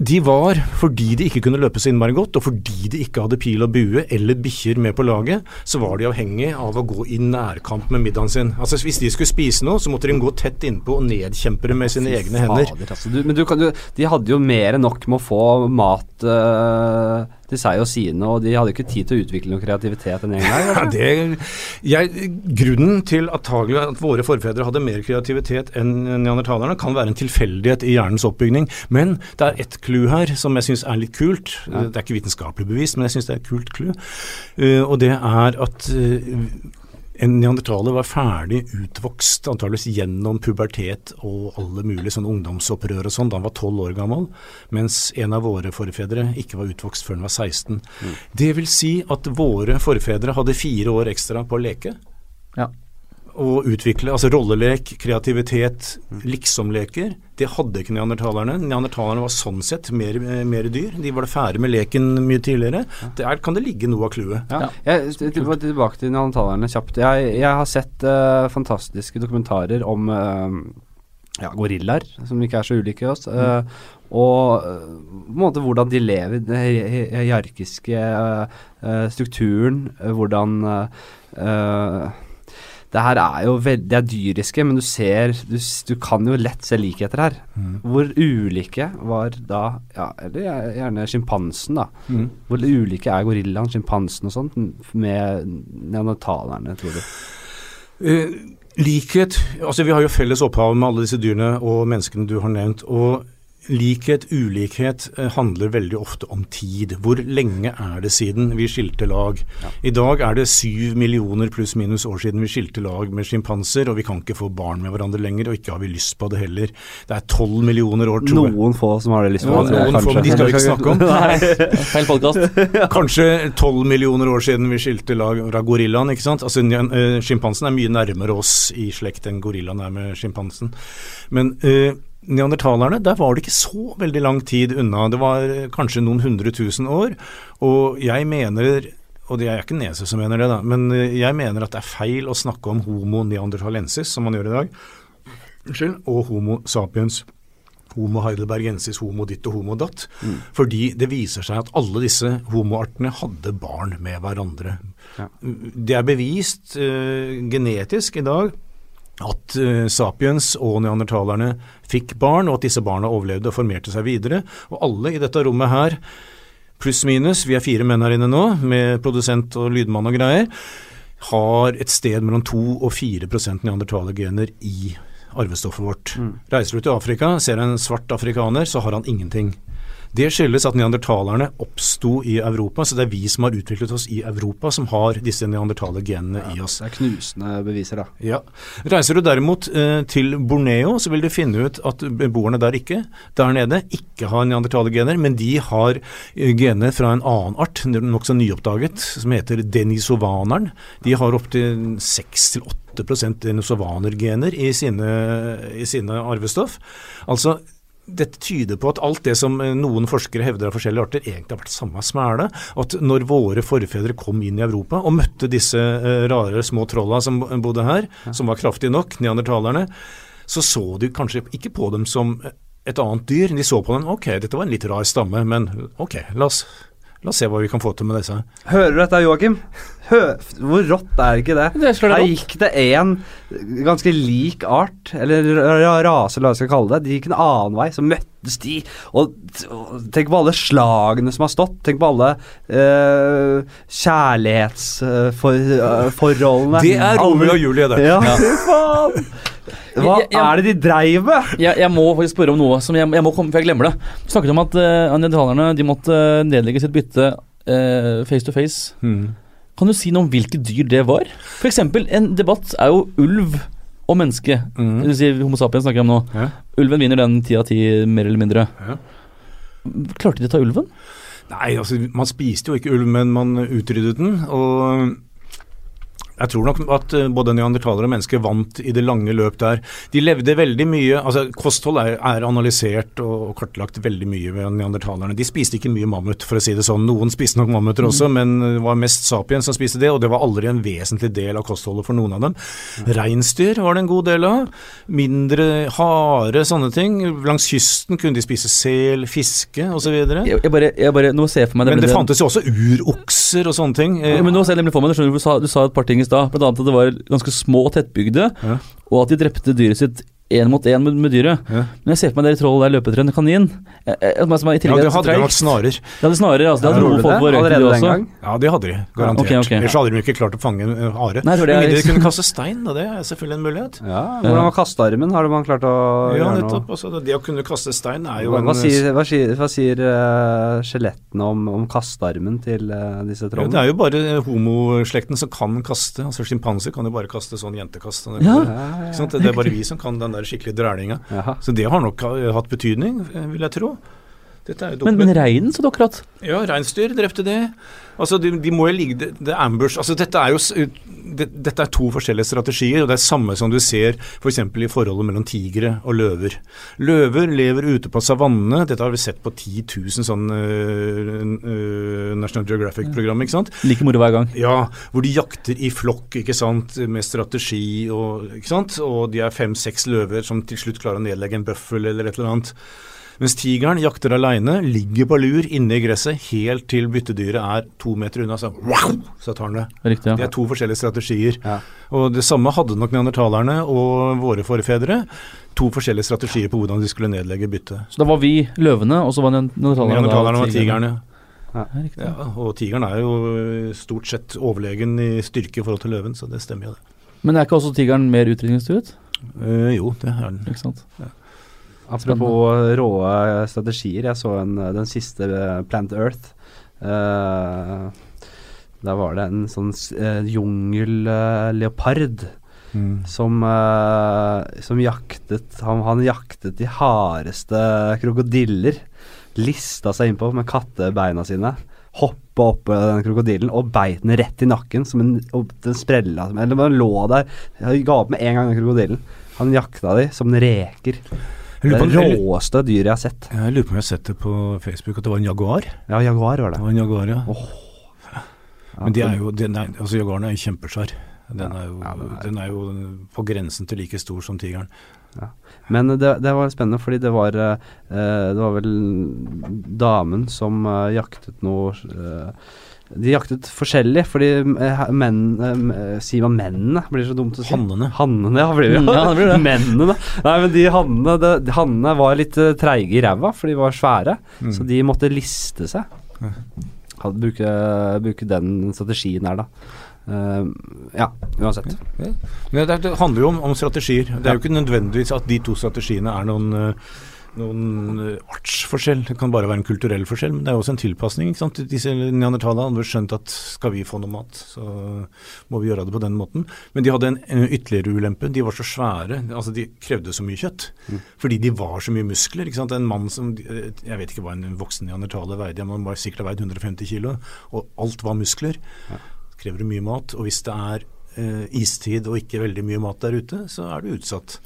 De var, fordi de ikke kunne løpe så innmari godt, og fordi de ikke hadde pil og bue eller bikkjer med på laget, så var de avhengig av å gå i nærkamp med middagen sin. Altså Hvis de skulle spise noe, så måtte de gå tett innpå og nedkjempe det med sine egne hender. Fader, altså. du, men du kan, du, de hadde jo mer enn nok med å få mat eh, til seg og sine, og de hadde ikke tid til å utvikle noe kreativitet den gjengen her. det, jeg, grunnen til antagelig at våre forfedre hadde mer kreativitet enn neandertalerne, kan være en tilfeldighet i hjernens oppbygning. Men det er ett clou her som jeg syns er litt kult. Ja. Det er ikke vitenskapelig bevist, men jeg syns det er et kult clou. Uh, og det er at en neandertaler var ferdig utvokst antageligvis gjennom pubertet og alle mulige sånne ungdomsopprør og sånn da han var tolv år gammel, mens en av våre forfedre ikke var utvokst før han var 16. Det vil si at våre forfedre hadde fire år ekstra på å leke Ja. Og utvikle, altså rollelek, kreativitet, liksomleker. Det hadde ikke neandertalerne. Neandertalerne var sånn sett mer, mer dyr. De var ferdig med leken mye tidligere. Der kan det ligge noe av clouet. Ja. Jeg, tilbake til neandertalerne kjapt. Jeg, jeg har sett uh, fantastiske dokumentarer om, uh, ja, gorillaer, som ikke er så ulike oss. Uh, og på en måte hvordan de lever, den hierarkiske eh, strukturen, hvordan uh, Det her er jo veldig er dyriske, men du ser Du, du kan jo lett se likheter her. Mm. Hvor ulike var da Ja, eller gjerne sjimpansen, da. Mm. Hvor ulike er gorillaen, sjimpansen og sånt med neandertalerne, tror du? Uh, likhet Altså, vi har jo felles opphav med alle disse dyrene og menneskene du har nevnt. og Likhet, ulikhet eh, handler veldig ofte om tid. Hvor lenge er det siden vi skilte lag? I dag er det syv millioner pluss minus år siden vi skilte lag med sjimpanser, og vi kan ikke få barn med hverandre lenger, og ikke har vi lyst på det heller. Det er tolv millioner år, tror jeg. Noen få som har det lyst på det, noen få, men de skal vi ikke snakke om. Nei. Feil podkast. Kanskje tolv millioner år siden vi skilte lag fra gorillaen. ikke sant? Altså, Sjimpansen er mye nærmere oss i slekt enn gorillaen er med sjimpansen. Men eh, neandertalerne, der var det ikke så veldig lang tid unna. Det var eh, kanskje noen hundre tusen år. Og jeg mener og det er ikke Nese som mener det, da, men eh, jeg mener at det er feil å snakke om homo neandertalensis, som man gjør i dag, og homo sapiens. Homo heidelbergensis, homo ditt og homo datt. Fordi det viser seg at alle disse homoartene hadde barn med hverandre. Ja. Det er bevist uh, genetisk i dag at uh, sapiens og neandertalerne fikk barn, og at disse barna overlevde og formerte seg videre. Og alle i dette rommet her, pluss minus, vi er fire menn her inne nå, med produsent og lydmann og greier, har et sted mellom 2 og 4% neandertalergener i arvestoffet vårt. Reiser du til Afrika, ser en svart afrikaner, så har han ingenting. Det skyldes at neandertalerne oppsto i Europa, så det er vi som har utviklet oss i Europa som har disse neandertalergenene i oss. Det er knusende beviser, da. Ja. Reiser du derimot eh, til Borneo, så vil du finne ut at beboerne der ikke, der nede, ikke har neandertalergener, men de har eh, gener fra en annen art, nokså nyoppdaget, som heter denisovaneren. De har opptil 6-8% denisovanergener i sine, i sine arvestoff. Altså dette tyder på at alt det som eh, noen forskere hevder av forskjellige arter, egentlig har vært samme smæle. At når våre forfedre kom inn i Europa og møtte disse eh, rare små trolla som bodde her, som var kraftige nok, neandertalerne, så så de kanskje ikke på dem som et annet dyr. De så på dem ok, dette var en litt rar stamme, men ok, la oss, la oss se hva vi kan få til med disse. Hører du dette, Joakim? Hvor rått er ikke det? Det Her gikk det en ganske lik art, eller ra- rase, la oss kalle det. De gikk en annen vei, så møttes de. Og, og tenk på alle slagene som har stått. Tenk på alle uh, kjærlighetsforholdene. Det er Romeo og Julie, det. Ja, ja. faen! Hva Jeg- jeg- er det de dreiv med? Jeg, jeg må faktisk spørre om noe som jeg, jeg må komme, for jeg glemmer det. Du snakket om at uh, neandertalerne de måtte eh, nedlegge sitt bytte uh, face to face. Hmm. Kan du si noe om hvilke dyr det var? For eksempel, en debatt er jo ulv og menneske. Mm. Det vil si Homo sapiens snakker jeg om nå. Ja. Ulven vinner den ti av ti, mer eller mindre. Ja. Klarte de å ta ulven? Nei, altså man spiste jo ikke ulv, men man utryddet den. Og jeg tror nok at eh, både neandertalere og mennesker vant i det lange løp der. De levde veldig mye altså Kosthold er, er analysert og, kartlagt veldig mye ved neandertalerne. De spiste ikke mye mammut, for å si det sånn. Noen spiste nok mammuter også, men det var mest sapien som spiste det, og det var aldri en vesentlig del av kostholdet for noen av dem. Reinsdyr var det en god del av. Mindre hare, sånne ting. Langs kysten kunne de spise sel, fiske osv. Jeg, jeg, bare, jeg bare, nå ser jeg for meg Men det fantes jo også urokser og sånne ting. Ja, men nå ser jeg nemlig for meg det, Du, du, sa, du sa et par ting i stad, annet at det var ganske små tettbygde, Ja. og at de drepte dyret sitt én mot én med, med dyret. Ja. Men jeg ser for meg dere troll der løper etter en kanin. Jeg, jeg, jeg, som er i ja, de det hadde treigt. snarer. Det hadde snarer, altså. Det hadde Tror noen folk på røyken, de også. gang? Ja, det hadde de, garantert. ok, okay. Ellers hadde de ikke klart å fange en hare. Nei, det Med er- mindre de kunne kaste stein, da. Det er selvfølgelig en mulighet. Ja, Hvordan var kastearmen? Har man klart å Ja, gjøre noe? nettopp. Altså, det å kunne kaste stein er jo Hva, en hva sier, hva sier, hva sier eh, skjelettene om, om kastearmen til uh, disse ja, trollene? Det er jo bare homoslekten som kan kaste. Altså Sjimpanser kan jo bare kaste sånn jentekast. Ja. Det er bare vi som kan den der skikkelig drælinga. Så det har nok hatt betydning, eh, vil jeg tro. Men, men reinen så du akkurat. Ja, reinsdyr drepte det. Altså, de, de må jo ligge Det, det ambush. Altså, dette er jo det, Dette er to forskjellige strategier, og det er samme som du ser f.eks. For i forholdet mellom tigre og løver. Løver lever ute på savannene. Dette har vi sett på 10 000 sånn uh, uh, National Geographic-program, ikke sant. Like moro hver gang. Ja, hvor de jakter i flokk, ikke sant, med strategi og ikke sant. Og de er fem-seks løver som til slutt klarer å nedlegge en bøffel eller et eller annet. Mens tigeren jakter aleine, ligger på lur inne i gresset helt til byttedyret er to meter unna. Så, wow, så tar han det. Riktig. ja. Det er to forskjellige strategier. Ja. Og det samme hadde nok neandertalerne og våre forfedre. To forskjellige strategier på hvordan de skulle nedlegge byttet. Så da var vi løvene, og så var neandertalerne Neandertalerne da var tigerne. Ja. Ja, og tigeren er jo stort sett overlegen i styrke i forhold til løven, så det stemmer jo det. Men er ikke også tigeren mer utrydningstruet? Uh, jo, det er den. Ikke sant? Apropos råe strategier, jeg så en, den siste Plant Earth. Uh, der var det en sånn uh, jungelleopard som, uh, som jaktet han, han jaktet de hardeste krokodiller. Lista seg innpå med kattebeina sine. Hoppa opp den krokodillen og beit den rett i nakken. Som en, den sprella Eller den lå der. Han ga opp med en gang, den krokodillen. Han jakta de som reker. Det er det råeste dyret jeg har sett. jeg lurer på om jeg har sett det på Facebook, at det var en jaguar. Ja, jaguar var Det det. var en jaguar, ja. Ja, Men de er jo, de, nei, altså Jaguaren er jo kjempesvær. Den er, jo, Ja, er- den er jo på grensen til like stor som tigeren. Men det, det var spennende, fordi det var eh, Det var vel damen som eh, jaktet noe eh, De jaktet forskjellig, fordi eh, menn eh, Sier man mennene? Blir det så dumt å si? Hannene. Hannene, ja. Blir det, Mm, ja, det blir det. Mennene. Nei, men de hannene, det, de hannene var litt uh, treige i ræva, for de var svære. Mm. Så de måtte liste seg. Hadde bruke, bruke den strategien her, da. Uh, ja, uansett. Men det, det handler jo om, om strategier. Det er jo ikke nødvendigvis at de to strategiene er noen, eh, noen eh, artsforskjell. Det kan bare være en kulturell forskjell, men det er også en tilpasning. Disse neandertalerne hadde skjønt at skal vi få noe mat, så må vi gjøre det på den måten. Men de hadde en, en ytterligere ulempe. De var så svære. altså De krevde så mye kjøtt. Fordi de var så mye muskler. ikke sant? En mann som Jeg vet ikke hva en voksen neandertaler veide, men han var sikkert veid 150 kilo, og alt var muskler. Krever det mye mat. Og hvis det er istid og ikke veldig mye mat der ute, så er du utsatt.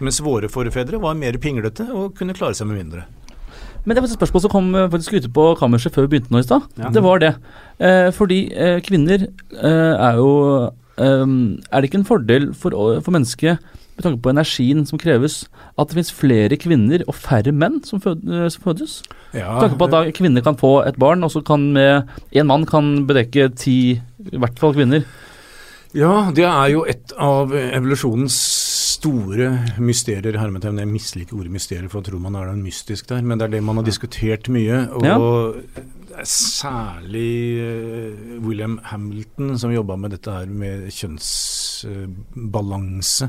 Mens våre forfedre var mer pinglete og kunne klare seg med mindre. Men det var et spørsmål som kom eh, faktisk ute på kammerset før vi begynte nå i stad. Ja. Det var det. Eh, fordi eh, kvinner eh, er jo eh, Er det ikke en fordel for, for mennesket, med tanke på energien som kreves, at det finnes flere kvinner og færre menn som, fød, eh, som fødes? Ja, Med tanke på at da kvinner kan få et barn, og så kan med én mann kan bedekke ti, i hvert fall kvinner. Ja, det er jo et av evolusjonens store mysterier. Hermetegn. Jeg misliker ordet mysterier, for jeg tror man er noe mystisk der. Men det er det man har diskutert mye. Og Ja. særlig eh, William Hamilton som jobba med dette her med kjønnsbalanse.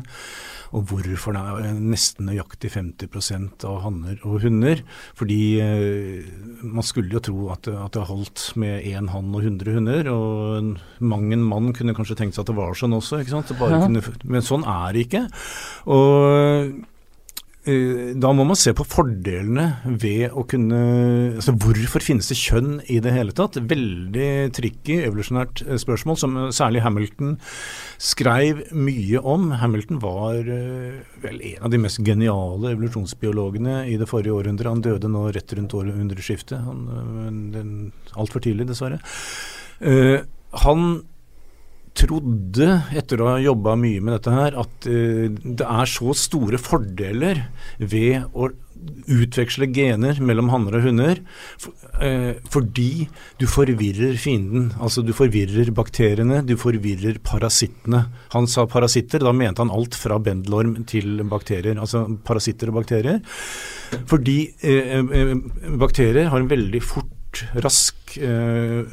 Og hvorfor det er nesten nøyaktig 50% av hanner og hunder. Fordi eh, man skulle jo tro at at det holdt med én hann og 100 hunder. Og mang en mann kunne kanskje tenkt seg at det var sånn også, ikke sant? Ja. kunne, men sånn er det ikke. Og da må man se på fordelene ved å kunne altså Hvorfor finnes det kjønn i det hele tatt? Veldig tricky evolusjonært eh, spørsmål, som eh, særlig Hamilton skrev mye om. Hamilton var eh, vel en av de mest geniale evolusjonsbiologene i det forrige århundret. Han døde nå rett rundt århundreskiftet. Eh, Altfor tidlig, dessverre. Eh, han trodde, etter å ha jobba mye med dette her, at uh, det er så store fordeler ved å utveksle gener mellom hanner og hunder, for, uh, fordi du forvirrer fienden. Altså du forvirrer bakteriene, du forvirrer parasittene. Han sa parasitter, da mente han alt fra bendelorm til bakterier. Altså parasitter og bakterier. Fordi uh, eh, bakterier har en veldig fort, rask eh,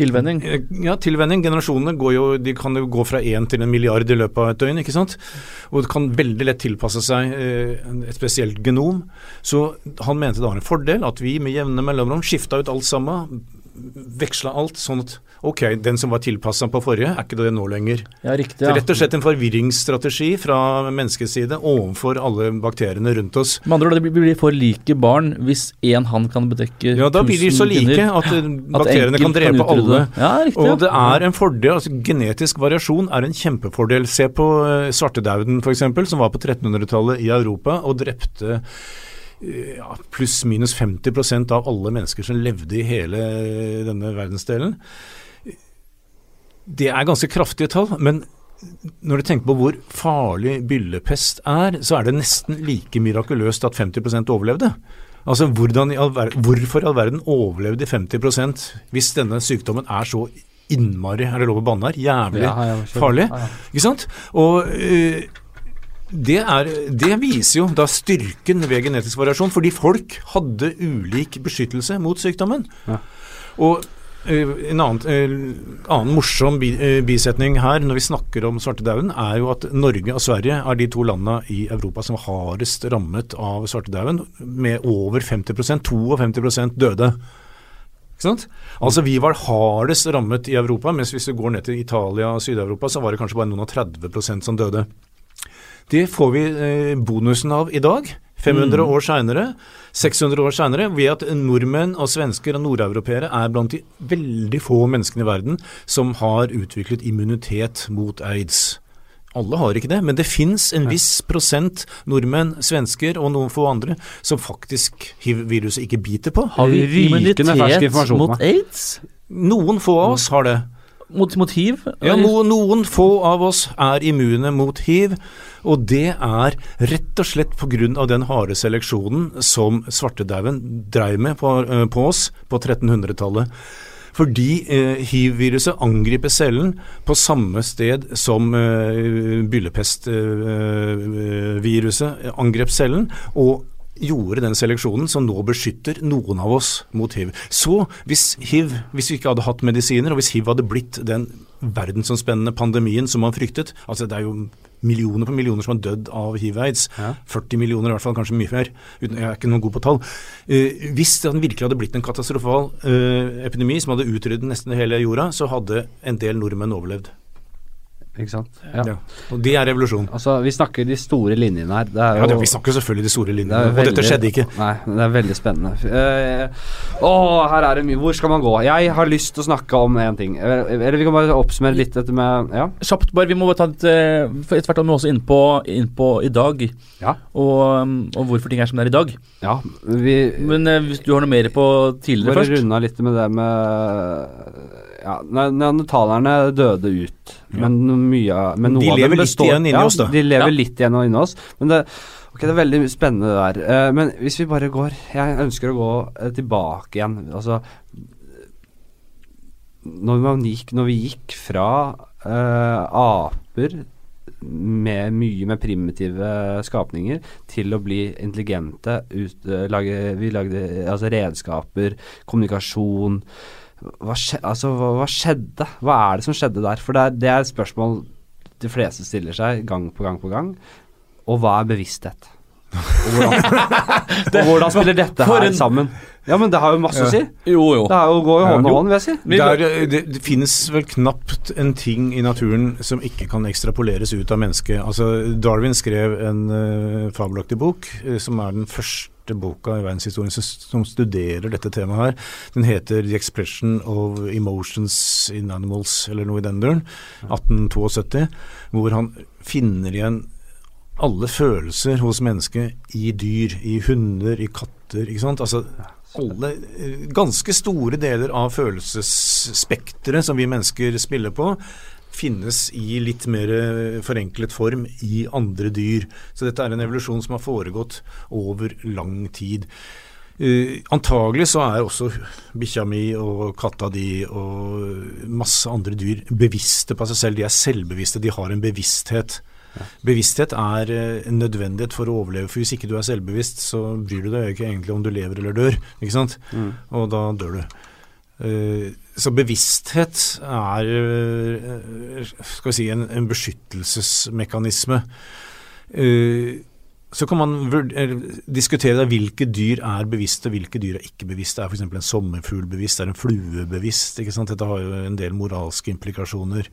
Tilvenning. Eh, Ja, tilvenning. Generasjonene jo, kan jo gå fra én til en milliard i løpet av et døgn. ikke sant? Og det kan veldig lett tilpasse seg eh, et spesielt genom. Så han mente det var en fordel at vi med jevne mellomrom skifta ut alt sammen. Veksla alt sånn at ok, den som var tilpassa på forrige, er ikke det nå lenger. Ja, riktig. Det Ja. rett og slett en forvirringsstrategi fra menneskets side overfor alle bakteriene rundt oss. Med andre ord, det blir- for like barn hvis én han kan bedekke Ja, da blir de så like kvinner, at bakteriene at kan drepe kan alle. Ja, riktig. Og det er en fordel, altså Genetisk variasjon er en kjempefordel. Se på uh, svartedauden f.eks., som var på 1300-tallet i Europa og drepte eh, ja, pluss-minus 50% av alle mennesker som levde i hele denne verdensdelen. Det er ganske kraftige tall, men når du tenker på hvor farlig byllepest er, så er det nesten like mirakuløst at 50 overlevde. Altså i all verden, Hvorfor i all verden overlevde 50% hvis denne sykdommen er så innmari Er det lov å banne her? Jævlig Ja, ja, farlig. Ja. Ikke sant? Og eh, det, er, det viser jo da styrken ved genetisk variasjon, fordi folk hadde ulik beskyttelse mot sykdommen. Ja. Og eh, en annen, eh, annen morsom eh, bisetning her når vi snakker om svartedauden, er jo at Norge og Sverige er de to landene i Europa som hardest rammet av svartedauden, med over 50% 52% døde. Ikke sant? Altså Vi var hardest rammet i Europa, mens hvis du går ned til Italia og Syd-Europa, så var det kanskje bare noen og 30% som døde. Det får vi eh, bonusen av i dag. 500 Mm. år seinere, 600 år seinere, ved at nordmenn og svensker og nordeuropeere er blant de veldig få menneskene i verden som har utviklet immunitet mot aids. Alle har ikke det, men det fins en viss prosent nordmenn, svensker og noen få andre som faktisk hiv-viruset ikke biter på. Har vi Rykende fersk immunitet mot aids? Noen få av oss har det. Mot, mot hiv? Ja, no, Noen få av oss er immune mot hiv, og det er rett og slett pga. den harde seleksjonen som svartedauden dreiv med på, eh, på oss på 1300-tallet. Fordi eh, hiv-viruset angriper cellen på samme sted som eh, byllepestviruset eh, angrep cellen. og gjorde den seleksjonen som nå beskytter noen av oss mot hiv. Så hvis hiv, hvis vi ikke hadde hatt medisiner, og hvis hiv hadde blitt den verdensomspennende pandemien som man fryktet altså Det er jo millioner på millioner som har dødd av hiv-aids. Ja. 40 millioner i hvert fall, kanskje mye mer. Jeg er ikke noen god på tall. Eh, hvis den virkelig hadde blitt en katastrofal eh, epidemi som hadde utryddet nesten hele jorda, så hadde en del nordmenn overlevd. Ikke sant? Ja. Ja. Og de er revolusjon. Altså, vi snakker de store linjene her. Det er jo Ja, vi snakker selvfølgelig de store det linjene, er og dette skjedde ikke. Nei, det er veldig spennende. Uh, å, her er det mye. Hvor skal man gå? Jeg har lyst til å snakke om én ting. Eller, eller vi kan bare oppsummere litt dette med Ja. Kjapt, bare. Vi må bare ta et eh, for Etter hvert er vi også innpå inn på i dag, Ja. og, um, og hvorfor ting er som det er i dag. ja vi Men uh, hvis du har noe mer på tidligere bare først? runde litt med det med ja, Neandertalerne døde ut, men mye av- men noe De av lever litt igjen inni ja, oss, da. De lever Ja. litt igjen inni oss. Men det, ok, det er veldig spennende det der. Uh, men hvis vi bare går Jeg ønsker å gå uh, tilbake igjen. Altså når, man gikk, når vi gikk fra uh, aper med mye med primitive skapninger til å bli intelligente. Ut, lage, vi lagde altså redskaper, kommunikasjon. Hva, skje, altså, hva, hva skjedde? Hva er det som skjedde der? For det er, det er et spørsmål de fleste stiller seg gang på gang på gang. Og hva er bevissthet? Og hvordan, og hvordan spiller dette her en- sammen? Ja, men det har jo masse å si. Jo, jo. Det er jo, går jo hånd i hånd, vil jeg si. Vi- Det, er, det, det finnes vel knapt en ting i naturen som ikke kan ekstrapoleres ut av mennesket. Altså, Darwin skrev en uh, fabelaktig bok, uh, som er den første boka i verdenshistorien som studerer dette temaet her. Den heter 'The Expression of Emotions in Animals', eller noe i den duren. 1872. Hvor han finner igjen alle følelser hos mennesket i dyr, i hunder, i katter. ikke sant? Altså alle eh, ganske store deler av følelsesspekteret som vi mennesker spiller på, finnes i litt mer eh, forenklet form i andre dyr. Så dette er en evolusjon som har foregått over lang tid. Uh, antagelig så er også bikkja mi og katta di og masse andre dyr bevisste på seg selv. De er selvbevisste, de har en bevissthet. Bevissthet er eh, en nødvendighet for å overleve, for hvis ikke du er selvbevisst, så bryr du deg ikke egentlig om du lever eller dør, ikke sant? Mm. Og da dør du. Eh, så bevissthet er eh, skal vi si, en, en beskyttelsesmekanisme. Eh, så kan man diskutere hvilke dyr er bevisste, hvilke dyr er ikke bevisste. Er f.eks. en sommerfugl bevisst, er en flue bevisst? ikke sant? Dette har jo en del moralske implikasjoner.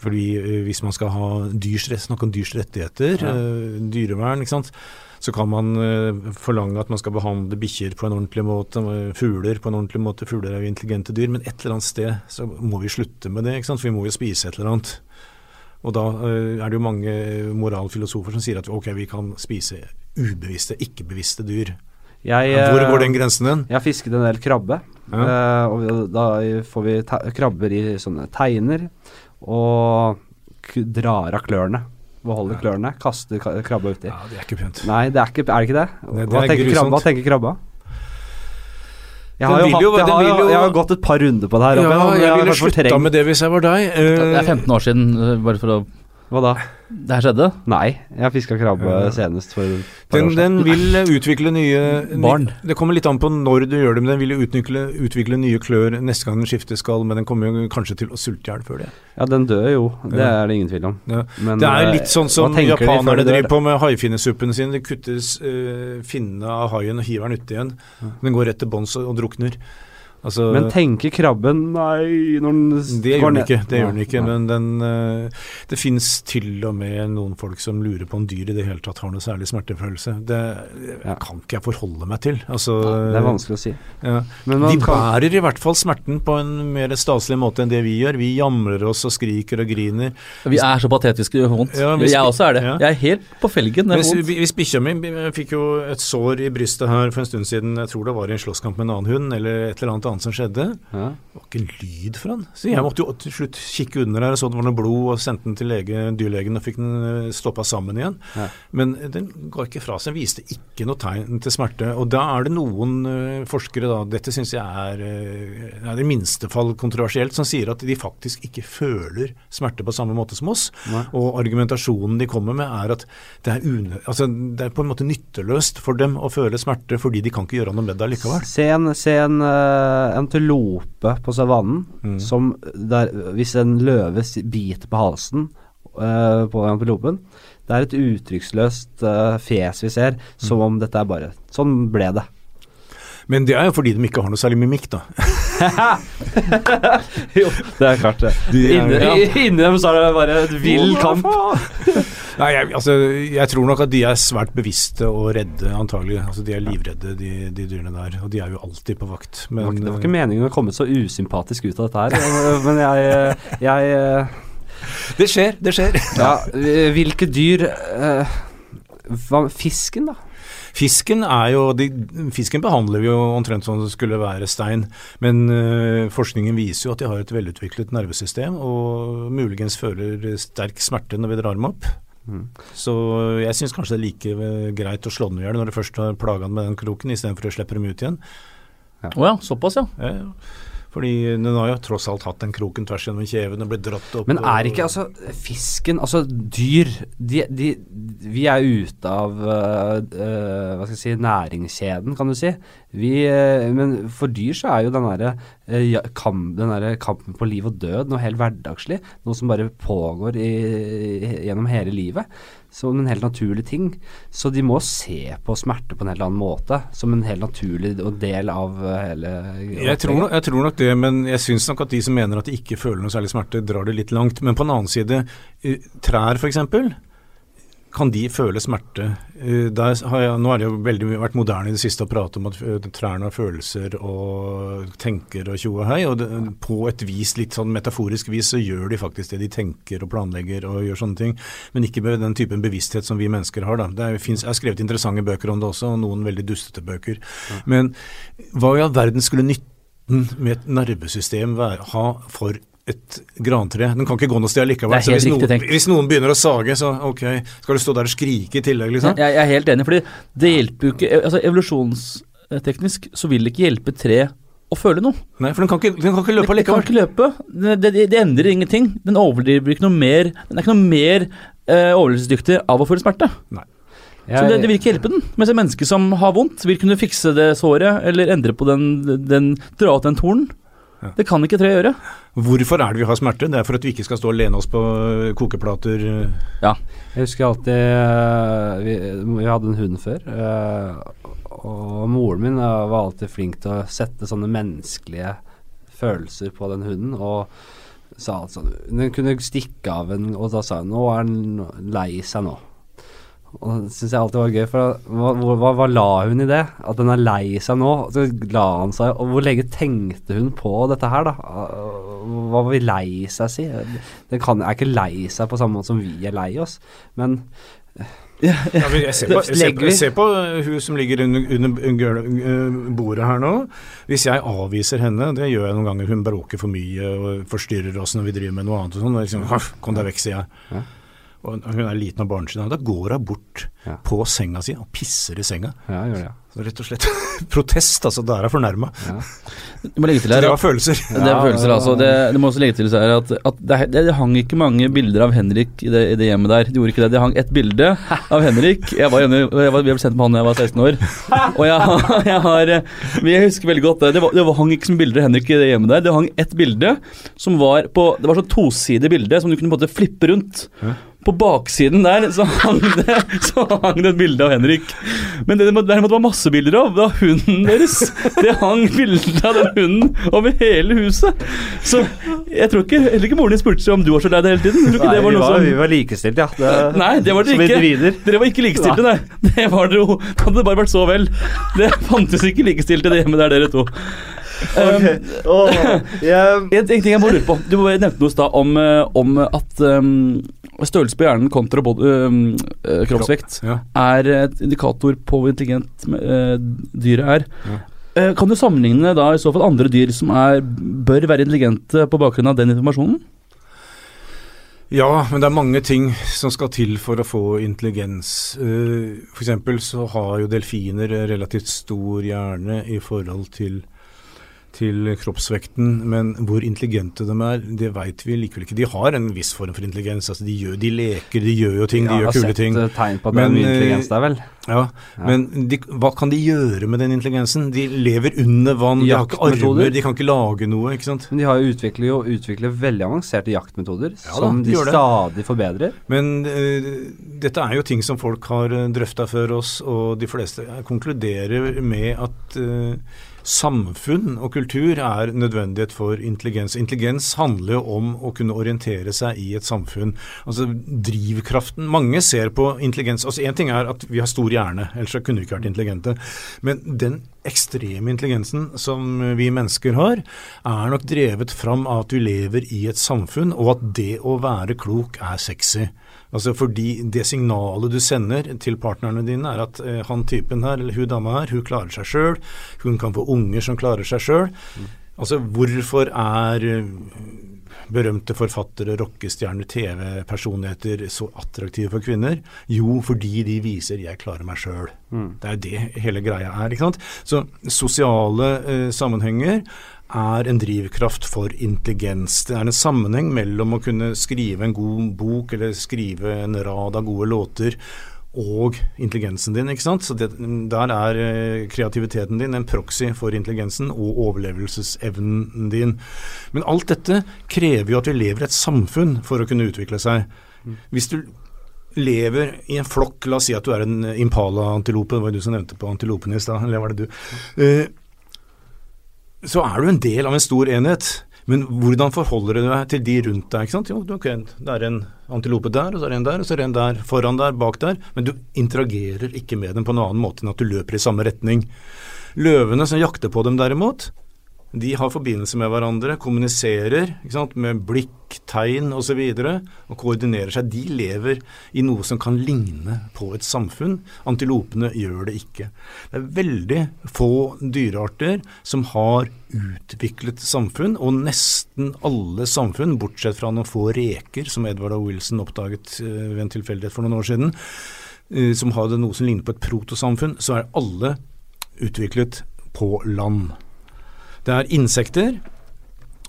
Fordi eh, Hvis man skal ha dyrs, snakke om dyrs rettigheter, Ja. dyrevern, ikke sant? Så kan man eh, forlange at man skal behandle bikkjer på en ordentlig måte, eh, fugler på en ordentlig måte. Fugler er jo intelligente dyr, men et eller annet sted så må vi slutte med det. ikke sant? For vi må jo spise et eller annet. Og da eh, er det jo mange moralfilosofer som sier at ok, vi kan spise ubevisste, ikke-bevisste dyr. Jeg, Hvor går den grensen din? Jeg har fisket en del krabbe. Ja. og da får vi krabber i sånne teiner, og drar av klørne. Beholder Ja. klørne, kaster ka krabba uti. Ja, det er ikke pent. Nei, det er, ikke, er det ikke det? Nei, det hva, er tenker krabba, hva tenker krabba? Jeg har, hatt, jo- jeg, har, jo, jeg har gått et par runder på det her. Ja, oppe, jeg, jeg ville slutta med det hvis jeg var deg. Det Eh, er 15 år siden, eh, bare for å Hva da? Det her skjedde? Nei, jeg fiska krabbe Ja. senest for et par Den, år siden. den vil eh, utvikle nye ny- Barn. Det kommer litt an på når du gjør det, men den vil utvikle, utvikle nye klør neste gang den skifter skall, men den kommer jo kanskje til å sulte i hjel før det. Ja, den dør jo. Det Ja. er det ingen tvil om. Ja. Men, Det er eh, litt sånn som hva tenker japanerne de driver på med haifinnesuppen sin. Det kuttes uh, finnene av haien og hiver den uti igjen. Den går rett til bånns og, og drukner. Altså, Men tenker krabben Nei, når den det går gjør den ned- ikke. Det gjør den ikke nei. men den, eh, det finnes til og med noen folk som lurer på om dyr i det hele tatt har noe særlig smertefølelse. Det Ja. kan ikke jeg forholde meg til. Altså, Det er vanskelig å si. Ja. Men man De bærer i hvert fall smerten på en mer staselig måte enn det vi gjør. Vi jamrer oss og skriker og griner. Vi er så patetiske og vondt. Ja, hvis jeg også er det. ja. Jeg er helt på felgen. Det er Hvis, hvis bikkja mi fikk jo et sår i brystet her for en stund siden, jeg tror det var i en slåsskamp med en annen hund, eller et eller annet annet som skjedde. ja. Det var ikke en lyd fra han. Så jeg måtte jo til slutt kikke under her og så det var noe blod, og sendte den til lege, dyrlegen og fikk den stoppa sammen igjen. Ja. Men den ga ikke fra seg, viste ikke noe tegn til smerte. Og da er det noen eh, forskere, da, dette syns jeg er, er i minste fall kontroversielt, som sier at de faktisk ikke føler smerte på samme måte som oss. Nei. Og argumentasjonen de kommer med er at det er, unø altså, det er på en måte nytteløst for dem å føle smerte, fordi de kan ikke gjøre noe med det likevel. Se en, se en uh, antilope på savannen Mm. som der, Hvis en løve biter på halsen uh, på antilopen Det er et uttrykksløst uh, fjes vi ser, som Mm. om dette er bare Sånn ble det. Men det er jo fordi de ikke har noe særlig mimikk, da. jo, det er klart det. De Inni, ja. inni dem så er det bare et vill kamp. Nei, jeg, altså, jeg tror nok at de er svært bevisste og redde, antagelig. Altså, de er livredde, de, de dyrene der. Og de er jo alltid på vakt. Det var, ikke- det var ikke meningen å komme så usympatisk ut av dette her, men jeg, jeg eh, det skjer, det skjer. Ja, hvilke dyr eh, Fisken, da? Fisken er jo de, Fisken behandler vi jo omtrent som det skulle være stein. Men øh, forskningen viser jo at de har et velutviklet nervesystem, og muligens føler sterk smerte når vi drar dem opp. Mm. Så jeg syns kanskje det er like øh, greit å slå dem i hjel når du først har plaga dem med den kroken, istedenfor å slippe dem ut igjen. Å ja, såpass, ja. Ja, ja. Fordi den har jo tross alt hatt den kroken tvers gjennom kjeven og blitt dratt opp. Men er ikke altså fisken Altså dyr de, de, Vi er ute av uh, uh, Hva skal jeg si næringskjeden, kan du si. Vi, uh, men for dyr så er jo den derre øh, ja, kam, kampen på liv og død noe helt hverdagslig. Noe som bare pågår i, gjennom hele livet. Som en helt naturlig ting. Så de må se på smerte på en helt annen måte. Som en helt naturlig del av øh, hele Jeg tror, nok, jeg tror nok det, men jeg syns nok at de som mener at de ikke føler noe særlig smerte, drar det litt langt. Men på den annen side, eh, trær f.eks. Kan de føle smerte? Eh, Der har jeg, nå har det jo veldig mye vært moderne i det siste å prate om at eh, trærne har følelser og tenker og tjo og hei. Og det, på et vis, litt sånn metaforisk vis, så gjør de faktisk det de tenker og planlegger og gjør sånne ting. Men ikke med den typen bevissthet som vi mennesker har. Da. Det er, finnes, jeg har skrevet interessante bøker om det også, og noen veldig dustete bøker. Men hva i all verden skulle nytten med et nervesystem være, ha for et grantre? Den kan ikke gå noe sted likevel. Det er Så hvis, noen, tenkt. hvis noen begynner å sage, så ok, skal du stå der og skrike i tillegg, liksom? Jeg, jeg er helt enig, fordi det hjelper jo ikke altså Evolusjonsteknisk så vil det ikke hjelpe tre å føle noe. Nei, for den kan ikke, den kan ikke løpe Det kan ikke løpe. Det, det, det endrer ingenting. Den overdriver ikke noe mer Den er ikke noe mer eh, overlevelsesdyktig av å føle smerte. Nei. Så det, det vil ikke hjelpe den. Mens et menneske som har vondt, vil kunne fikse det såret, eller endre på den, den dra ut den tornen. Ja. Det kan ikke tre gjøre. Hvorfor er det vi har smerte? Det er for at vi ikke skal stå og lene oss på øh, kokeplater. Ja. Jeg husker alltid eh, vi, vi hadde en hund før. eh, og moren min eh, var alltid flink til å sette sånne menneskelige følelser på den hunden. Og sa alt sånn Den kunne stikke av en, og da sa hun 'Nå er den lei seg nå'. Og det syns jeg alltid var gøy, for hva, hva, hva, la hun i det? At den er lei seg nå? Så la han seg Og hvor lenge tenkte hun på dette her, da? Hva vil lei seg si? Den kan, er ikke lei seg på samme måte som vi er lei oss, men Ja, jeg ser på, jeg ser på, jeg ser på hun som ligger under, under øh, bordet her nå. Hvis jeg avviser henne, det gjør jeg noen ganger, hun bråker for mye og forstyrrer oss når vi driver med noe annet og sånn. Liksom, Kom deg vekk, sier jeg. Og hun er liten og barnslig. Da går hun bort Ja. på senga si og pisser i senga. Ja, gjør det, ja. Så rett og slett protest, altså. Da er jeg fornærma. ja. Du må legge til Det var følelser. Det var følelser, altså. Det, det må også legge til her at, at det, det, det hang ikke mange bilder av Henrik i det, i det hjemmet der. Det gjorde ikke det. Det hang ett bilde av Henrik. Jeg var enig, jeg var, vi ble sendt med han da jeg var 16 år. Og jeg, jeg har jeg husker veldig godt det. Det, var, det hang ikke som bilder av Henrik i det hjemmet der. Det hang ett bilde som var på Det var sånn tosidig bilde som du kunne på en måte flippe rundt. På baksiden der så hang det Så hang det et bilde av Henrik. Men det det det var masse bilder av, var hunden deres. Det hang bilde av den hunden over hele huset. Så jeg tror ikke Heller ikke moren din spurte seg om du var så lei deg hele tiden. Nei, det var vi, noe var, som vi var likestilt, ja. Det, Nei, det var dere ikke. Dere var ikke likestilte, nei. Det var dere jo. Det hadde bare vært så vel. Det fantes ikke likestilte hjemmet der, dere to. Um, en, en ting jeg må lure på. Du nevnte noe i stad om, eh, om at um, størrelse på hjernen kontra både, um, eh, kroppsvekt Ja. er et indikator på hvor intelligent eh, dyret er. Ja. Kan du sammenligne da i så fall andre dyr som er, bør være intelligente på bakgrunn av den informasjonen? Ja, men det er mange ting som skal til for å få intelligens. F.eks. for eksempel så har jo delfiner relativt stor hjerne i forhold til, til kroppsvekten, men hvor intelligente de er, det veit vi likevel ikke. De har en viss form for intelligens. altså De, gjør, de leker, de gjør jo ting, de gjør kule ting. Jeg har sett tegn på at det er mye eh, intelligens der, vel. Ja, Ja. Men de, hva kan de gjøre med den intelligensen? De lever under vann, de har ikke armer, de kan ikke lage noe. ikke sant? Men de har jo utviklet, jo utviklet veldig avanserte jaktmetoder Ja som de de stadig forbedrer. Men uh, dette er jo ting som folk har uh, drøfta før oss, og de fleste eh, konkluderer med at eh, samfunn og kultur er nødvendighet for intelligens. Intelligens handler jo om å kunne orientere seg i et samfunn. Altså drivkraften Mange ser på intelligens altså Én ting er at vi har stor hjerne, ellers kunne vi ikke vært intelligente. Men den ekstreme intelligensen som vi mennesker har, er nok drevet fram av at du lever i et samfunn, og at det å være klok er sexy. Altså fordi det signalet du sender til partnerne dine er at eh, han typen her, eller hun dama her, hun klarer seg sjøl. Hun kan få unger som klarer seg sjøl. Altså hvorfor er eh, berømte forfattere, rockestjerner, TV-personligheter så attraktive for kvinner? Jo, fordi de viser 'jeg klarer meg sjøl'. Det er jo det hele greia er. ikke sant? Så sosiale eh, sammenhenger er en drivkraft for intelligens. Det er en sammenheng mellom å kunne skrive en god bok eller skrive en rad av gode låter og intelligensen din. ikke sant? Så det, Der er eh, kreativiteten din en proxy for intelligensen og overlevelsesevnen din. Men alt dette krever jo at vi lever i et samfunn for å kunne utvikle seg. Hvis du lever i en flokk, la oss si at du er en impala-antilope, det var jo du som nevnte på antilopen i stad, eller var det du? Så er du en del av en stor enhet. Men hvordan forholder du deg til de rundt deg? ikke sant? Jo, okay, Det er en antilope der, og så er det en der, og så er det en der, foran der, bak der. Men du interagerer ikke med dem på en annen måte enn at du løper i samme retning. Løvene som jakter på dem derimot, de har forbindelse med hverandre, kommuniserer sant, med blikk, tegn osv. Og, så og koordinerer seg. De lever i noe som kan ligne på et samfunn. Antilopene gjør det ikke. Det er veldig få dyrearter som har utviklet samfunn, og nesten alle samfunn, bortsett fra noen få reker, som Edward og Wilson oppdaget eh, ved en tilfeldighet for noen år siden, eh, som hadde noe som ligner på et protosamfunn, så er alle utviklet på land. Det er insekter,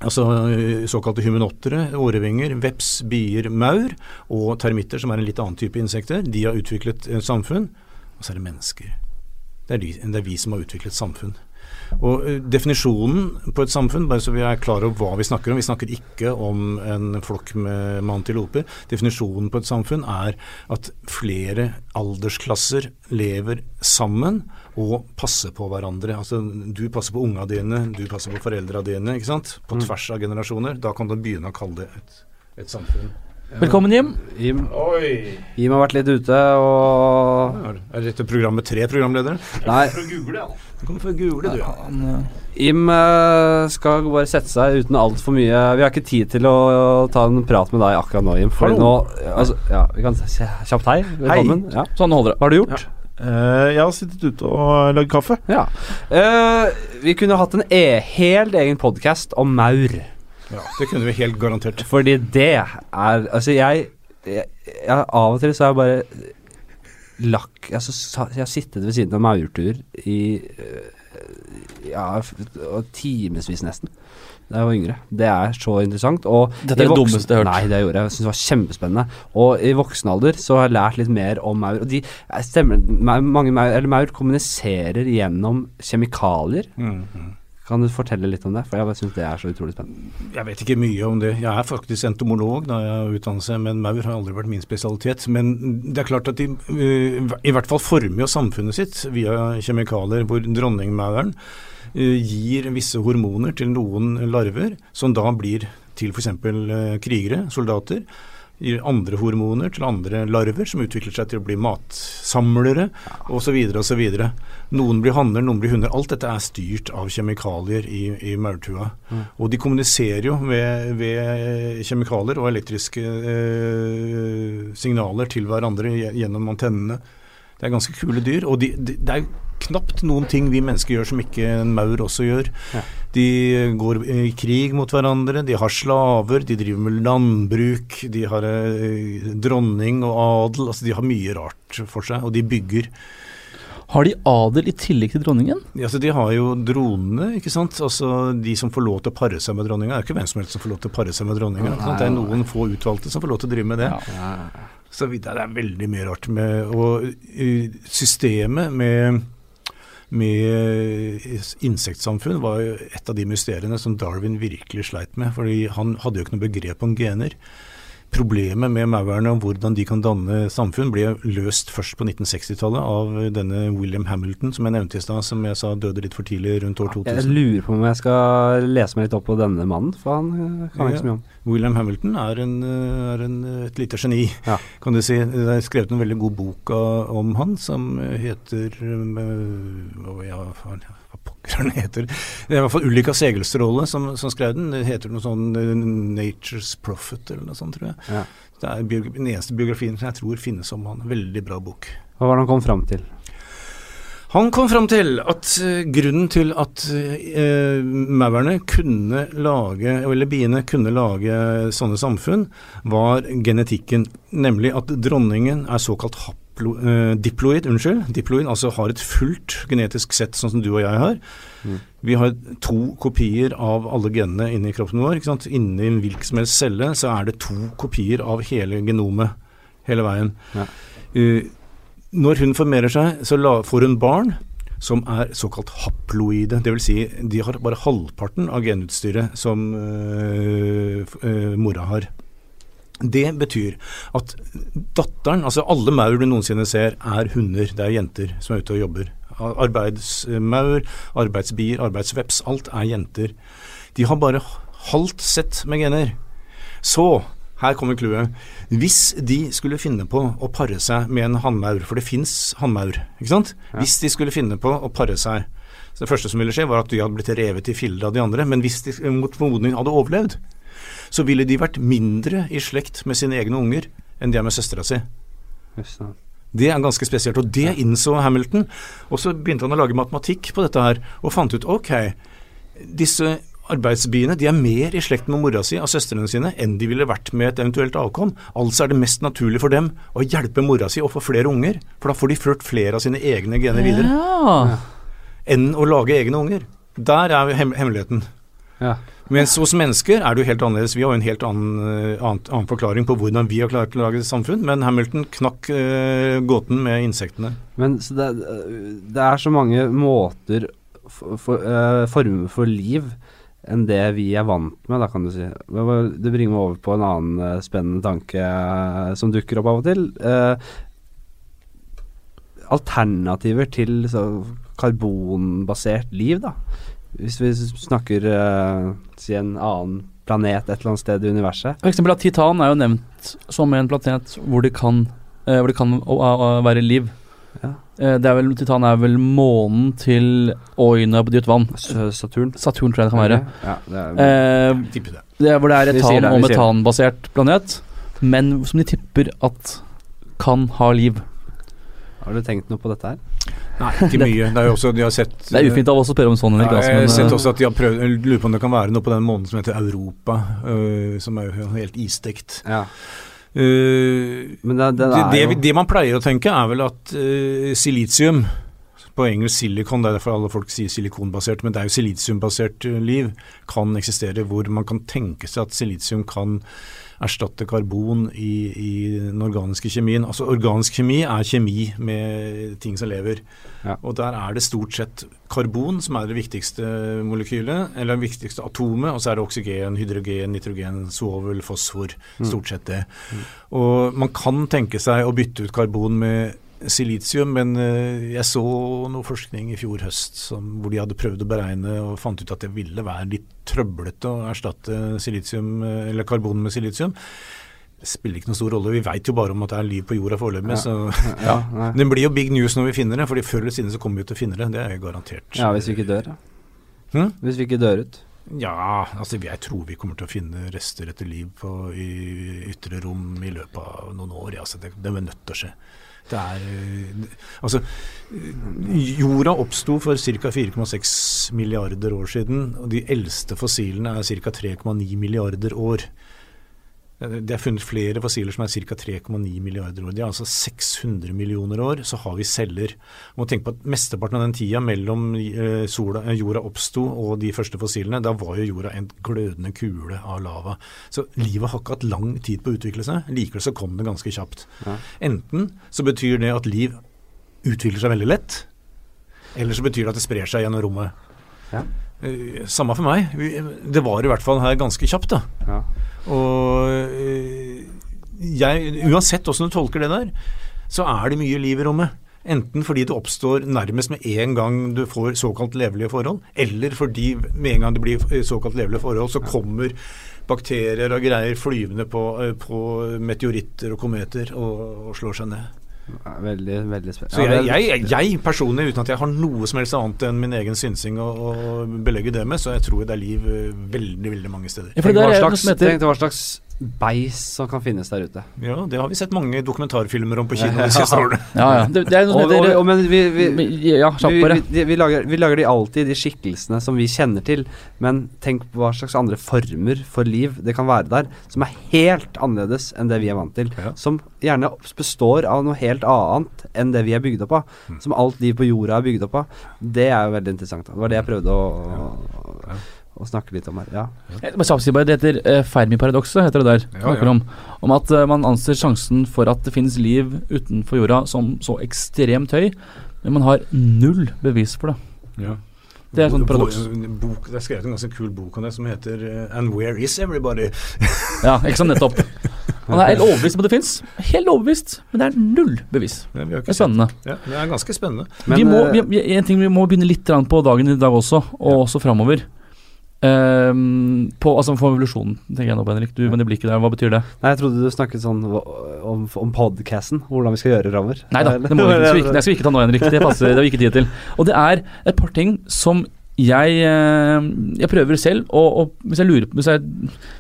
altså eh, såkalte humanottere, årevinger, veps, bier, maur og termitter, som er en litt annen type insekter. De har utviklet et samfunn. Og så er det mennesker. Det er, de, det er vi som har utviklet samfunn. Og eh, Definisjonen på et samfunn, bare så vi er klar over hva vi snakker om Vi snakker ikke om en flokk med med antiloper. Definisjonen på et samfunn er at flere aldersklasser lever sammen og passe på hverandre. Altså Du passer på unga dine, du passer på foreldra dine. ikke sant? På tvers av generasjoner. Da kan du begynne å kalle det et, et samfunn. Velkommen, Jim. Jim, Oi! Jim har vært litt ute og Er dette programmet tre programledere? Nei, Du kommer fra Google, du. Han, eh, Jim eh, skal bare sette seg uten altfor mye Vi har ikke tid til å, ta en prat med deg akkurat nå, Jim. For Hallo. nå altså, Ja, vi kan si kjapt hei. Velkommen. Ja. sånn holder det. Hva har du gjort? Eh, jeg har sittet ute og lagd kaffe. Ja. Eh, vi kunne hatt en e helt egen podkast om maur. Ja, det kunne vi helt garantert. Fordi det er Altså, jeg, jeg, jeg Av og til så har jeg bare lakk altså, Jeg har sittet ved siden av maurtur i øh, Ja, timevis nesten. Da jeg var yngre. Det er så interessant. Og Dette er det voksen- dummeste jeg har hørt. Nei, det jeg gjorde jeg. Jeg syns det var kjempespennende. Og i voksen alder så har jeg lært litt mer om maur. Og de stemmer Mange maur, eller maur kommuniserer gjennom kjemikalier. Mhm. Kan du fortelle litt om det? For jeg syns det er så utrolig spennende. Jeg vet ikke mye om det. Jeg er faktisk entomolog, da jeg har utdannelse, men maur har aldri vært min spesialitet. Men det er klart at de eh, i hvert fall former jo samfunnet sitt via kjemikalier, hvor dronningmauren gir visse hormoner til noen larver, som da blir til f.eks. Uh, krigere, soldater. Gir andre hormoner til andre larver, som utvikler seg til å bli matsamlere osv. osv. Noen blir hanner, noen blir hunder. Alt dette er styrt av kjemikalier i, i maurtua. Og de kommuniserer jo ved, ved kjemikalier og elektriske eh, signaler til hverandre gjennom antennene. Det er ganske kule dyr. Og de, de, det er knapt noen ting vi mennesker gjør som ikke en maur også gjør. Ja. De går i krig mot hverandre, de har slaver, de driver med landbruk, de har eh, dronning og adel. Altså de har mye rart for seg, og de bygger. Har de adel i tillegg til dronningen? Ja, så De har jo dronene, ikke sant. Altså De som får lov til å pare seg med dronninga. Det er ikke hvem som helst som får lov til å pare seg med dronninga. Det er noen få utvalgte som får lov til å drive med det. Så det er veldig mye rart med Og systemet med med insektsamfunn var et av de mysteriene som Darwin virkelig sleit med. fordi han hadde jo ikke noe begrep om gener. Problemet med maurerne om hvordan de kan danne samfunn, ble løst først på 1960-tallet av denne William Hamilton, som jeg nevnte i stad, som jeg sa døde litt for tidlig rundt år 2000. Jeg lurer på om jeg skal lese meg litt opp på denne mannen, for han øh, kan jeg ikke så mye om. William Hamilton er, en, eh, er en, et lite geni, Ja. kan du si. Det er skrevet en veldig god bok om han, som heter eh, Hva ja, pokker er den heter? Det er i hvert fall Ulrika Segelstråle som, som skrev den. Det heter noe sånn eh, 'Nature's Prophet' eller noe sånt, tror jeg. Ja. Det er den eneste biografien som jeg tror finnes om han. Veldig bra bok. Hva var det han kom fram til? Han kom fram til at eh, grunnen til at eh, maurene kunne lage, eller biene kunne lage sånne samfunn, var genetikken. Nemlig at dronningen er såkalt haplo, eh, diploid, unnskyld. Diploid, altså har et fullt genetisk sett, sånn som du og jeg har. Vi har to kopier av alle genene inni kroppen vår. ikke sant? Inni en hvilken som helst celle så er det to kopier av hele genomet hele veien. Ja. Uh, når hun formerer seg, så la, får hun barn som er såkalt haploide. Dvs. Si, de har bare halvparten av genutstyret som uh, øh, mora har. Det betyr at datteren, altså alle maur du noensinne ser, er hunder. Det er jenter som er ute og jobber. Arbeidsmaur, arbeidsbier, arbeidsveps, alt er jenter. De har bare halvt sett med gener. Så her kommer clouet. Hvis de skulle finne på å pare seg med en hannmaur, for det fins hannmaur, ikke sant? Hvis de skulle finne på å pare seg så Det første som ville skje, var at de hadde blitt revet i filler av de andre. Men hvis de mot formodning hadde overlevd, så ville de vært mindre i slekt med sine egne unger enn de er med søstera si. Det. Det er ganske spesielt, og det innså Hamilton. Og så begynte han å lage matematikk på dette her, og fant ut ok, disse arbeidsbiene de er mer i slekt med mora si av søstrene sine enn de ville vært med et eventuelt avkom. Altså er det mest naturlig for dem å hjelpe mora si å få flere unger, for da får de ført flere av sine egne gener videre Ja. enn å lage egne unger. Der er hem hemmeligheten. Ja. Mens hos mennesker er det jo helt annerledes. Vi har jo en helt eh, annen, annen forklaring på hvordan vi har klart å lage et samfunn, men Hamilton knakk uh, gåten med insektene. Men det, det er så mange måter for, for, uh, former for liv enn det vi er vant med, da kan du si. Det bringer meg over på en annen eh, spennende tanke eh, som dukker opp av og til. Eh, alternativer til så, karbonbasert liv, da. Hvis vi snakker uh, si en annen planet et eller annet sted i universet. For eksempel at Titan er jo nevnt som en planet hvor det kan, uh, hvor det kan uh, være liv. Ja. Eh, det er vel, Titan er vel månen til øyene på dypt vann. Saturn. Saturn tror jeg det kan være. Ja, det er, Eh, det. det er hvor det er etan- det, og metanbasert planet, men som de tipper at kan ha liv. har du tenkt noe på dette her? Nei, ikke mye. Det er jo også, de har sett Det er ufint av oss å spørre om sånn, Henrik. Ja, jeg har sett eh, også at de har prøvd Jeg lurer på om det kan være noe på den måneden som heter Europa, øh, som er jo helt isdekt. Ja. Uh, Men det, det, det, er det man pleier å tenke, er vel at uh, silisium på engelsk silikon, det er derfor alle folk sier silikonbasert, men det er jo silisiumbasert uh, liv, kan eksistere hvor man kan tenke seg at silisium kan erstatte karbon i, i den organiske kjemien. Altså Organisk kjemi er kjemi med ting som lever. Ja. Og der er det stort sett karbon som er det viktigste molekylet, eller det viktigste atomet, og så er det oksygen, hydrogen, nitrogen, svovel, fosfor. Stort sett det. Og man kan tenke seg å bytte ut karbon med silisium, men eh, jeg så noe forskning i fjor høst som, hvor de hadde prøvd å beregne og fant ut at det ville være litt trøblete å erstatte silisium, eh, eller karbon med silisium. Det spiller ikke noen stor rolle. Vi veit jo bare om at det er liv på jorda foreløpig. Ja. så ja. Det blir jo big news når vi finner det, fordi før eller siden så kommer vi til å finne det. Det er garantert. ja, hvis vi ikke dør, da. Hm? Hvis vi ikke dør ut. Ja, altså jeg tror vi kommer til å finne rester etter liv på, i ytre rom i løpet av noen år. Ja, altså det, det er nødt til å skje. Det er øh, Altså, jorda oppsto for ca. 4,6 milliarder år siden, og de eldste fossilene er ca. 3,9 milliarder år. Det er funnet flere fossiler som er ca. 3,9 milliarder år. De er altså 600 millioner år, så har vi celler. Må tenke på at Mesteparten av den tida mellom eh, sola, eh, jorda oppsto og de første fossilene, da var jo jorda en glødende kule av lava. Så livet har ikke hatt lang tid på å utvikle seg. Likevel så kom det ganske kjapt. Ja. Enten så betyr det at liv utvikler seg veldig lett, eller så betyr det at det sprer seg gjennom rommet. Ja. Eh, Samme for meg. Det var i hvert fall her ganske kjapt, da. Ja. Og øh, jeg, uansett hvordan du tolker det der, så er det mye liv i rommet. Enten fordi det oppstår nærmest med en gang du får såkalt levelige forhold, eller fordi med en gang det blir eh, såkalt levelige forhold, så kommer bakterier og greier flyvende på, eh, på meteoritter og kometer og, og slår seg ned. Ja, Veldig, spennende. Så jeg, jeg, jeg personlig, uten at jeg har noe som helst annet enn min egen synsing å, å belegge det med, så jeg tror det er liv eh, veldig, veldig mange steder. Ja, for Tenk det hva er slags, tenk hva slags beis som kan finnes der ute. Ja, det har vi sett mange dokumentarfilmer om på kino de siste årene. Ja, ja. Det, det er noe Og, og, og, men vi, vi, Ja, vi, vi, vi, lager, vi lager de alltid de skikkelsene som vi kjenner til, men tenk på hva slags andre former for liv det kan være der, som er helt annerledes enn det vi er vant til. Ja. Som gjerne består av noe helt annet enn det vi er bygd opp av. Mm. Som alt liv på jorda er bygd opp av. Det er jo veldig interessant. Det var det jeg prøvde å, å, å snakke litt om her. Ja. Jeg må bare, Det heter uh, Fermi-paradokset, heter det der. Ja, ja. Om, om at eh, man anser sjansen for at det finnes liv utenfor jorda som så ekstremt høy, men man har null bevis for det. Ja. Det er sånn Bo- paradoks. bo- Bok, det er skrevet en ganske kul bok om det som heter uh, And Where Is Everybody? Ja, ikke sant, nettopp. Han er helt overbevist om at det fins. Helt overbevist, men det er null bevis. Ja, Det er spennende. Ja, det er ganske spennende. Men, vi må, eh, vi, en ting vi må begynne litt på dagen i dag også, og også framover. Ehm, på, altså for evolusjonen, tenker jeg nå, Benrik. Du med det blikket der, hva betyr det? Nei, jeg trodde du snakket sånn om, om podcasten, hvordan vi skal gjøre rammer. Nei da, det må vi ikke, skal vi ikke, det skal vi ikke ta nå, Henrik. Det passer, det har vi ikke tid til. Og det er et par ting som jeg, eh, jeg prøver selv, og, og hvis jeg lurer på Hvis jeg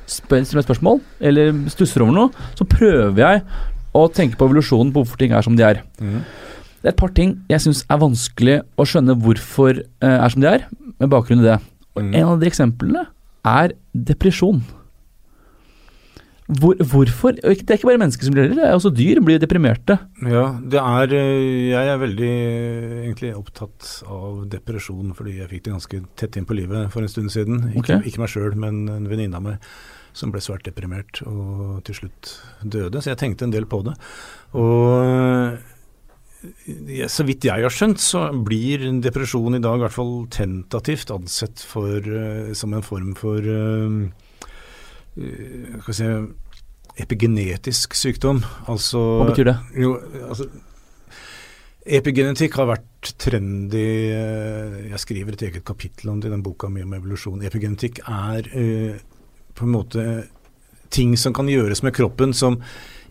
spør, stiller et spørsmål, eller stusser over noe, så prøver jeg å tenke på evolusjonen, på hvorfor ting er som de er. Det er et par ting jeg syns er vanskelig å skjønne hvorfor eh, er som de er, med bakgrunn i det. Og Mm. En av de eksemplene er depresjon. Hvor, hvorfor? Det er ikke bare mennesker som blir det, det er også dyr blir deprimerte. Ja, det er eh, Jeg er veldig eh, egentlig opptatt av depresjon fordi jeg fikk det ganske tett inn på livet for en stund siden. Ikke, okay. ikke meg sjøl, men en venninne av meg som ble svært deprimert og til slutt døde. Så jeg tenkte en del på det. Og så vidt jeg har skjønt, så blir depresjon i dag i hvert fall tentativt ansett for, eh, som en form for eh, eh, skal si, epigenetisk sykdom. Altså Hva betyr det? jo, altså Epigenetikk har vært trendy Jeg skriver et eget kapittel om det i den boka mi om evolusjon. Epigenetikk er på en måte ting som kan gjøres med kroppen som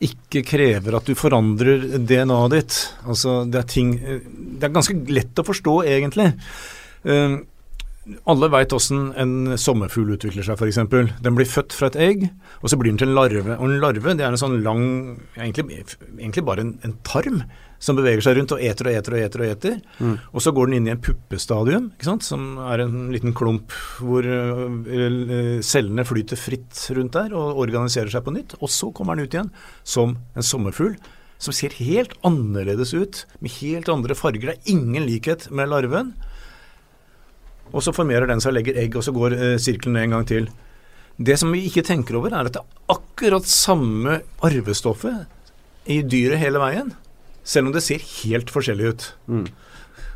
ikke krever at du forandrer DNA-et ditt. Altså det er ting Det er ganske lett å forstå, egentlig. Eh, alle veit åssen en sommerfugl utvikler seg, f.eks. Den blir født fra et egg, og så blir den til en larve. Og en larve det er en sånn lang Egentlig, egentlig bare en, en tarm som beveger seg rundt og eter og eter og eter. Og eter. Og så går den inn i en puppestadium, som er en liten klump hvor øh, cellene flyter fritt rundt der og organiserer seg på nytt. Og så kommer den ut igjen som en sommerfugl. Som ser helt annerledes ut, med helt andre farger. Det er ingen likhet med larven. Og så formerer den seg og legger egg, og så går eh, sirkelen en gang til. Det som vi ikke tenker over, er at det er akkurat samme arvestoffet i dyret hele veien, selv om det ser helt forskjellig ut.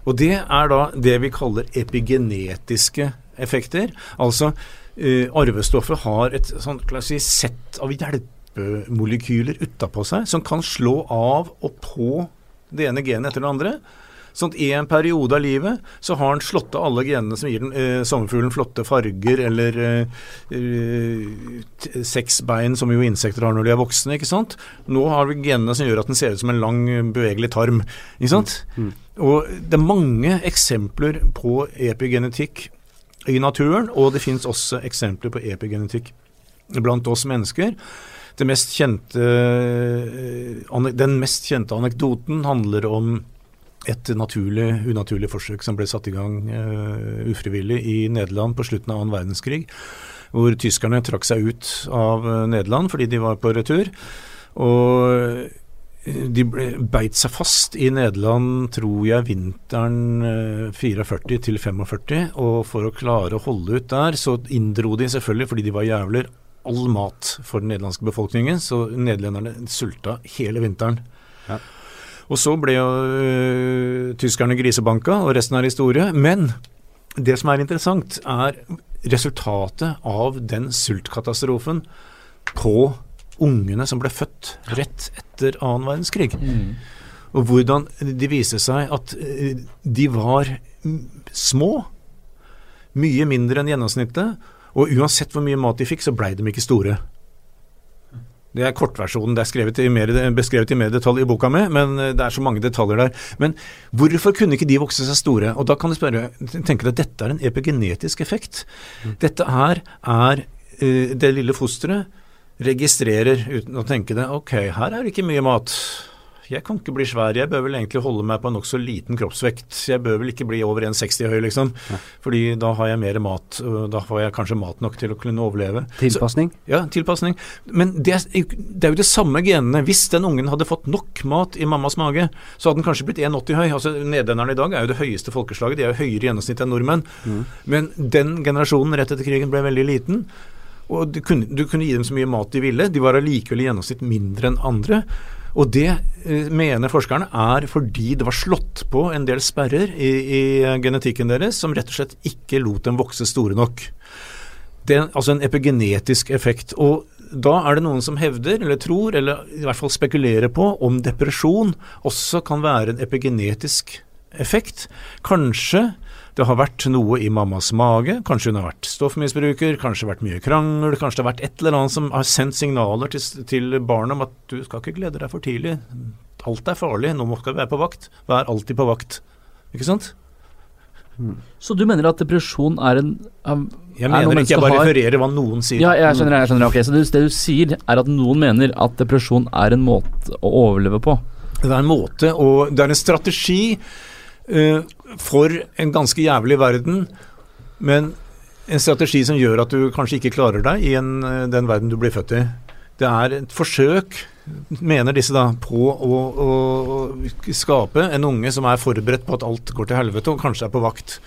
Og det er da det vi kaller epigenetiske effekter. Altså uh, arvestoffet har et sånn si, sett av hjelpemolekyler utapå seg som kan slå av og på det ene genet etter det andre. Sånn at i en periode av livet så har han slått av alle genene som gir den eh, sommerfuglen flotte farger, eller eh, eh, seks bein, som jo insekter har når de er voksne. ikke sant? Nå har vi genene som gjør at den ser ut som en lang, bevegelig tarm. ikke sant? Og det er mange eksempler på epigenetikk i naturen, og det finnes også eksempler på epigenetikk blant oss mennesker. Det mest kjente, eh, den mest kjente anekdoten handler om et naturlig, unaturlig forsøk som ble satt i gang uh, ufrivillig i Nederland på slutten av annen verdenskrig. Hvor tyskerne trakk seg ut av eh, Nederland fordi de var på retur. Og eh, de ble, beit seg fast i Nederland, tror jeg, vinteren eh, 44 til 45. Og for å klare å holde ut der, så inndro de selvfølgelig, fordi de var jævler, all mat for den nederlandske befolkningen. Så nederlenderne sulta hele vinteren. Ja. Og så ble jo øh, tyskerne grisebanka, og resten er historie. Men det som er interessant, er resultatet av den sultkatastrofen på ungene som ble født rett etter annen verdenskrig. Og hvordan de viste seg at øh, de var mm, små, mye mindre enn gjennomsnittet, og uansett hvor mye mat de fikk, så blei de ikke store. Det er kortversjonen. Det er i mer, beskrevet i mer detalj i boka mi, men eh, det er så mange detaljer der. Men hvorfor kunne ikke de vokse seg store? Og da kan du spørre, tenke deg at dette er en epigenetisk effekt. Dette her er eh, det lille fosteret registrerer uten å tenke det. Ok, her er det ikke mye mat. Jeg kan ikke bli svær, jeg bør vel egentlig holde meg på en nokså liten kroppsvekt. Jeg bør vel ikke bli over 1,60 høy, liksom. Fordi da har jeg mer mat, og da får jeg kanskje mat nok til å kunne overleve. Så- ja, tilpasning. Men det er, det er jo det samme genene. Hvis den ungen hadde fått nok mat i mammas mage, så hadde den kanskje blitt 1,80 høy. Altså Nederlenderne i dag er jo det høyeste folkeslaget. De er jo høyere i gjennomsnitt enn nordmenn. Men den generasjonen rett etter krigen ble veldig liten. Og du kunne, du kunne gi dem så mye mat de ville. De var allikevel i gjennomsnitt mindre enn andre. Og det eh, mener forskerne er fordi det var slått på en del sperrer i, i genetikken deres som rett og slett ikke lot dem vokse store nok. Det er altså en epigenetisk effekt. Og da er det noen som hevder, eller tror, eller i hvert fall spekulerer på om depresjon også kan være en epigenetisk effekt. Kanskje det har vært noe i mammas mage, kanskje hun har vært stoffmisbruker, kanskje vært mye krangel, kanskje det har vært et eller annet som har sendt signaler til, til barnet om at du skal ikke glede deg for tidlig. Alt er farlig, nå må du være på vakt. Vær alltid på vakt. Ikke sant? Så du mener at depresjon er en er, Jeg er mener ikke, jeg bare har- refererer hva noen sier. Ja, jeg skjønner. jeg skjønner, ok Så det, det du sier, er at noen mener at depresjon er en måte å overleve på. Det er en måte, og det er en strategi for en ganske jævlig verden, men en strategi som gjør at du kanskje ikke klarer deg i en, eh, den verden du blir født i. Det er et forsøk, mener disse da, på å, å skape en unge som er forberedt på at alt går til helvete, og kanskje er på vakt.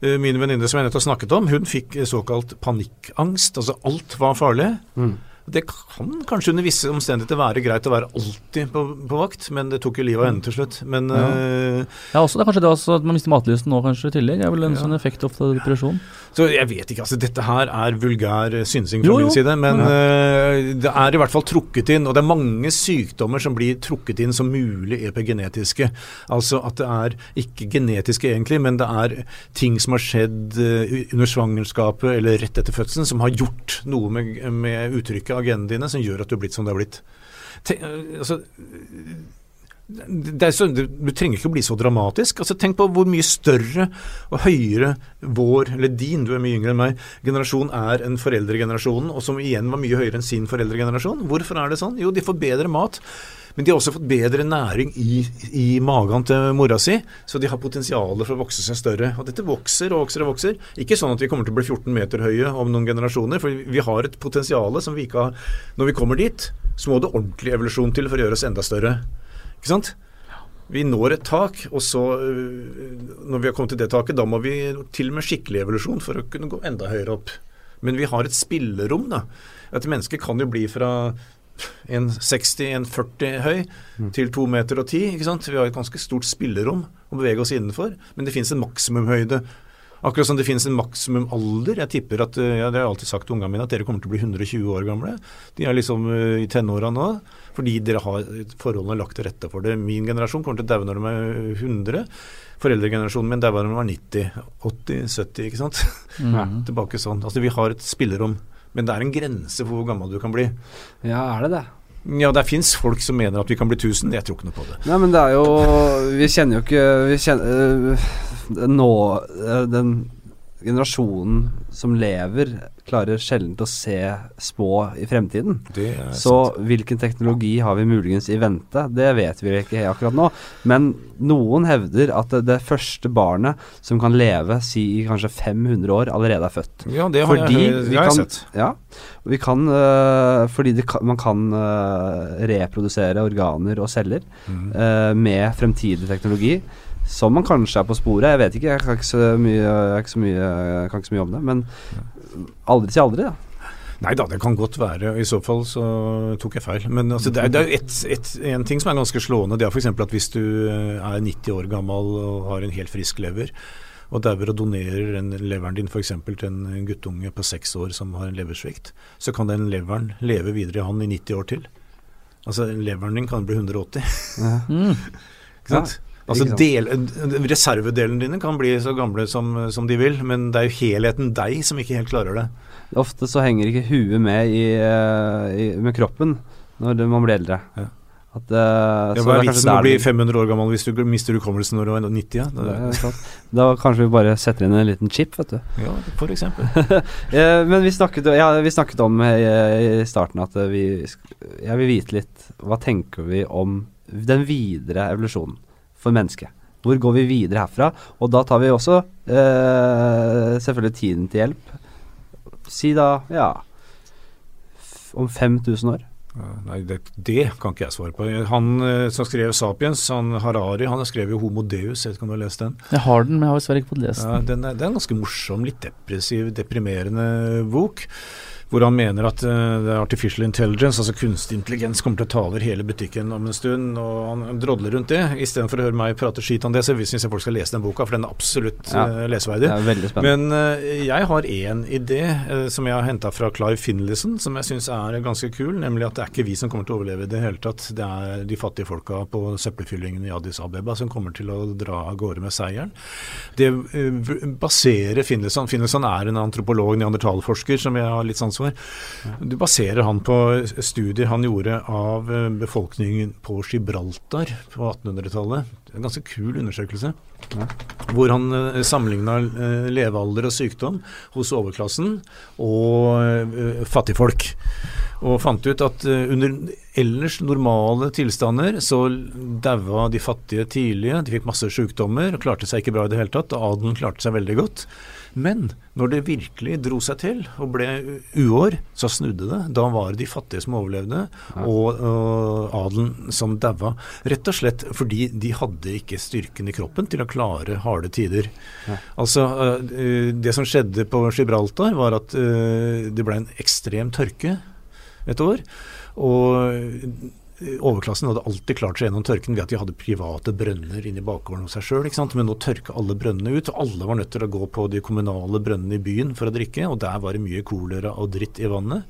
Eh, Min venninne som jeg nettopp snakket om, hun fikk såkalt panikkangst. Altså alt var farlig. Mm. Det kan kanskje under visse omstendigheter være greit å være alltid på, på vakt, men det tok jo livet av henne til slutt. Men Ja. Uh, Ja, også, det er kanskje det også at man mister matlysten nå kanskje i tillegg. Det er vel en Ja. sånn effekt ofte av depresjon. Så jeg vet ikke, altså dette her er vulgær eh, synsing fra Jo, jo. min side, men eh, det er i hvert fall trukket inn, og det er mange sykdommer som blir trukket inn som mulig epigenetiske. Altså at det er ikke genetiske egentlig, men det er ting som har skjedd uh, under svangerskapet eller rett etter fødselen som har gjort noe med, med uttrykket av genene dine som gjør at du har blitt som du har blitt. Te, altså, så, du, du trenger ikke å bli så dramatisk. Altså, tenk på hvor mye større og høyere vår, eller din, du er mye yngre enn meg, generasjon er enn foreldregenerasjonen, og som igjen var mye høyere enn sin foreldregenerasjon. Hvorfor er det sånn? Jo, de får bedre mat. Men de har også fått bedre næring i, i magen til mora si, så de har potensialet for å vokse seg større. Og dette vokser og vokser og vokser. Ikke sånn at vi kommer til å bli 14 meter høye om noen generasjoner, for vi har et potensial som vi ikke har Når vi kommer dit, så må det ordentlig evolusjon til for å gjøre oss enda større. Ikke sant? Vi når et tak, og så, øh, når vi har kommet til det taket, da må vi til og med skikkelig evolusjon for å kunne gå enda høyere opp. Men vi har et spillerom, da. Et menneske kan jo bli fra 1,60-1,40 høy til 2 meter og 10, ikke sant. Vi har et ganske stort spillerom å bevege oss innenfor, men det finnes en maksimumhøyde. Akkurat som det finnes en maksimum alder. Jeg tipper at, øh, ja, Det har jeg alltid sagt til ungene mine, at dere kommer til å bli 120 år gamle. De er liksom øh, i tenåra nå, fordi dere har forholdene lagt til rette for det. Min generasjon kommer til å daue når de er 100. Foreldregenerasjonen min daua da de var 90, 80, 70, ikke sant. Mm. Tilbake sånn. Altså Vi har et spillerom. Men det er en grense for hvor gammel du kan bli. Ja, er det det? Ja, det fins folk som mener at vi kan bli 1000. Jeg tror ikke noe på det. Nei, men det er jo Vi kjenner jo ikke Vi kjenner øh, Nå øh, Den generasjonen som lever, klarer sjelden å se spå i fremtiden. Så sant. hvilken teknologi har vi muligens i vente? Det vet vi ikke akkurat nå. Men noen hevder at det, det første barnet som kan leve si i kanskje 500 år, allerede er født. Ja, det har Fordi jeg, det har jeg kan- sett. Ja, vi kan uh, Fordi det kan, man kan uh, reprodusere organer og celler mm. uh, med fremtidig teknologi. Som man kanskje er på sporet. Jeg vet ikke, jeg kan ikke så mye, ikke så mye, ikke så mye om det. Men aldri si aldri, da. Nei da, det kan godt være. I så fall så tok jeg feil. Men altså, det er, jo en ting som er ganske slående. Det er f.eks. at hvis du er 90 år gammel og har en helt frisk lever, og dauer og donerer en, leveren din f.eks. til en guttunge på seks år som har en leversvikt, så kan den leveren leve videre i han i 90 år til. Altså leveren din kan bli 180. Ja. Mm. Ikke sant? Altså del, Reservedelene dine kan bli så gamle som, som de vil, men det er jo helheten deg som ikke helt klarer det. Ofte så henger ikke huet med, i, øh, i, med kroppen når man blir eldre. Ja. At, uh, Ja, så hva er vitsen med å bli 500 år gammel hvis du mister hukommelsen når du er 90? Ja, det det. Da kanskje vi bare setter inn en liten chip, vet du. ja for eksempel. Eh, men vi snakket, ja, vi snakket om i, i starten at eh, vi Jeg vil vite litt Hva tenker vi om den videre evolusjonen for mennesket? Hvor går vi videre herfra? Og da tar vi også eh, selvfølgelig tiden til hjelp. Si da ja om 5000 år. Nei, det, det kan ikke jeg svare på. Han eh, som skrev 'Sapiens', han Harari, han skrev jo 'Homo Deus'. Jeg vet ikke om du har lest den? Jeg har den, men jeg har dessverre ikke fått lest Ja, den. den er, det er en ganske morsom, litt depressiv, deprimerende bok. Hvor han mener at uh, artificial intelligence, altså kunstig intelligens, kommer til å ta over hele butikken om en stund. Og han drodler rundt det. Istedenfor å høre meg prate skit om det, så syns jeg folk skal lese den boka, for den er absolutt Ja. uh, leseverdig. er. Men uh, jeg har én idé som jeg har henta fra Clive Finlayson, som jeg syns er ganske kul. Nemlig at det er ikke vi som kommer til å overleve i det hele tatt. Det er de fattige folka på søppelfyllingen i Addis Abeba som kommer til å dra av gårde med seieren. Det baserer Finlayson Finlayson er en antropolog, neandertalforsker, som jeg har litt sans for. Du baserer han på studier han gjorde av eh, befolkningen på Gibraltar på 1800-tallet. Det er En ganske kul undersøkelse. Hvor han uh, sammenligna levealder og sykdom hos overklassen og eh, fattigfolk. Og fant ut at eh, under ellers normale tilstander så daua de fattige tidlige. De fikk masse sykdommer og klarte seg ikke bra i det hele tatt. og Adelen klarte seg veldig godt. Men når det virkelig dro seg til og ble uår, så snudde det. Da var det de fattige som overlevde, og, og adelen som daua. Rett og slett fordi de hadde ikke styrken i kroppen til å klare harde tider. Altså, eh, Det som skjedde på Gibraltar, var at eh, det ble en ekstrem tørke et år. Og eh, overklassen hadde alltid klart seg gjennom tørken ved at de hadde private brønner inni bakgården hos seg sjøl. Men nå tørka alle brønnene ut, og alle var nødt til å gå på de kommunale brønnene i byen for å drikke. Og der var det mye kolera og dritt i vannet.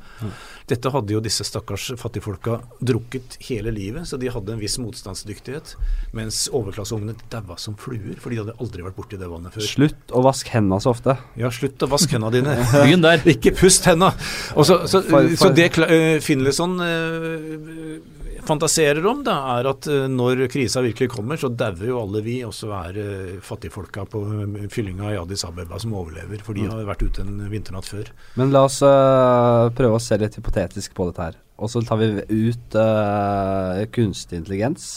Dette hadde jo disse stakkars fattigfolka drukket hele livet, så de hadde en viss motstandsdyktighet. Mens overklasseungene daua som fluer, for de hadde aldri vært borti det vannet før. Slutt å vaske hendene så ofte. Ja, slutt å vaske hendene dine. Begynn der. Ikke pust hendene! Og så, så, For- så det eh, Finlayson eh, fantaserer om, da, er at eh, når krisa virkelig kommer, så dauer jo alle vi, og så er det fattigfolka på eh, fyllinga i Addis Abeba som overlever. For de har vært ute en vinternatt før. Men la oss uh, prøve å se litt hypotetisk på dette her. Og så tar vi ut uh, kunstig intelligens,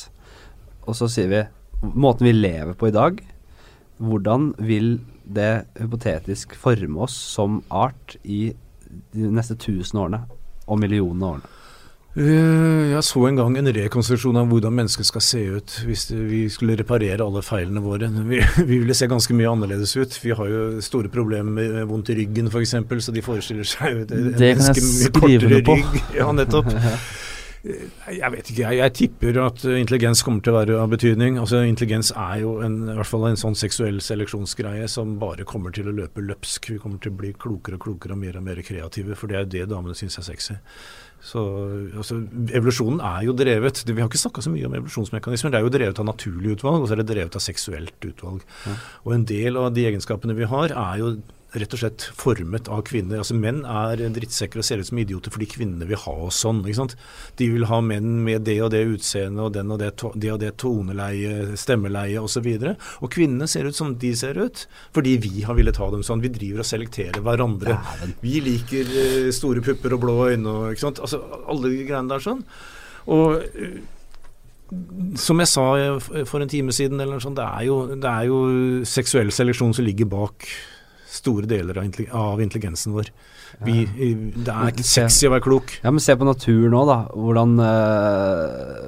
og så sier vi måten vi lever på i dag. Hvordan vil det hypotetisk forme oss som art i de neste tusen årene og millionene årene? Eh, Jeg så en gang en rekonstruksjon av hvordan mennesket skal se ut hvis vi skulle reparere alle feilene våre. Vi, vi ville se ganske mye annerledes ut. Vi har jo store problemer med vondt i ryggen f.eks., så de forestiller seg et- Det ganske mye skrive kortere rygg. Ja, nettopp. Eh, Jeg vet ikke, jeg, jeg tipper at eh, intelligens kommer til å være av betydning. Altså Intelligens er jo en, i hvert fall en sånn seksuell seleksjonsgreie som bare kommer til å løpe løpsk. Vi kommer til å bli klokere og klokere og mer og mer kreative, for det er jo det damene syns er sexy. Så altså, Evolusjonen er jo drevet Vi har ikke snakka så mye om evolusjonsmekanismer. Det er jo drevet av naturlig utvalg, og så er det drevet av seksuelt utvalg. Og en del av de egenskapene vi har, er jo rett og slett formet av kvinner. Altså Menn er drittsekker og ser ut som idioter fordi kvinnene vil ha oss sånn. ikke sant? De vil ha menn med det og det utseendet og den og det, det og det toneleie, stemmeleie osv. Og, og kvinnene ser ut som de ser ut fordi vi har villet ha dem sånn. Vi driver og selekterer hverandre. Vi liker eh, store pupper og blå øyne og ikke sant. Altså alle de greiene der sånn. Og eh, som jeg sa eh, for en time siden, eller sånt, det er jo, det er jo seksuell seleksjon som ligger bak store deler av, intelli- av intelligensen vår. Vi, det er ikke sexy å være klok. Ja, men se på naturen nå, da. Hvordan uh,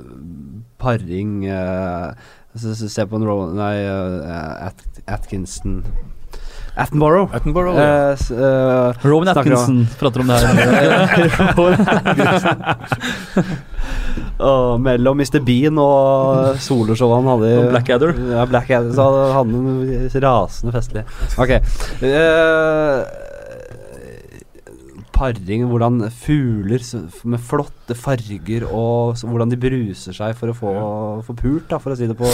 paring uh, se, på en Rowan Nei, uh, At, Atkinson Attenborough. Attenborough, ja. uh, øh, Rowan Atkinson prater om det her. uh, mellom Mr. Bean og soloshowet han hadde i- Blackadder. Ja, Blackadder. Så hadde han rasende festlig. Ok. eh, paring, hvordan fugler med flotte farger og hvordan de bruser seg for å få, få pult, da, for å si det på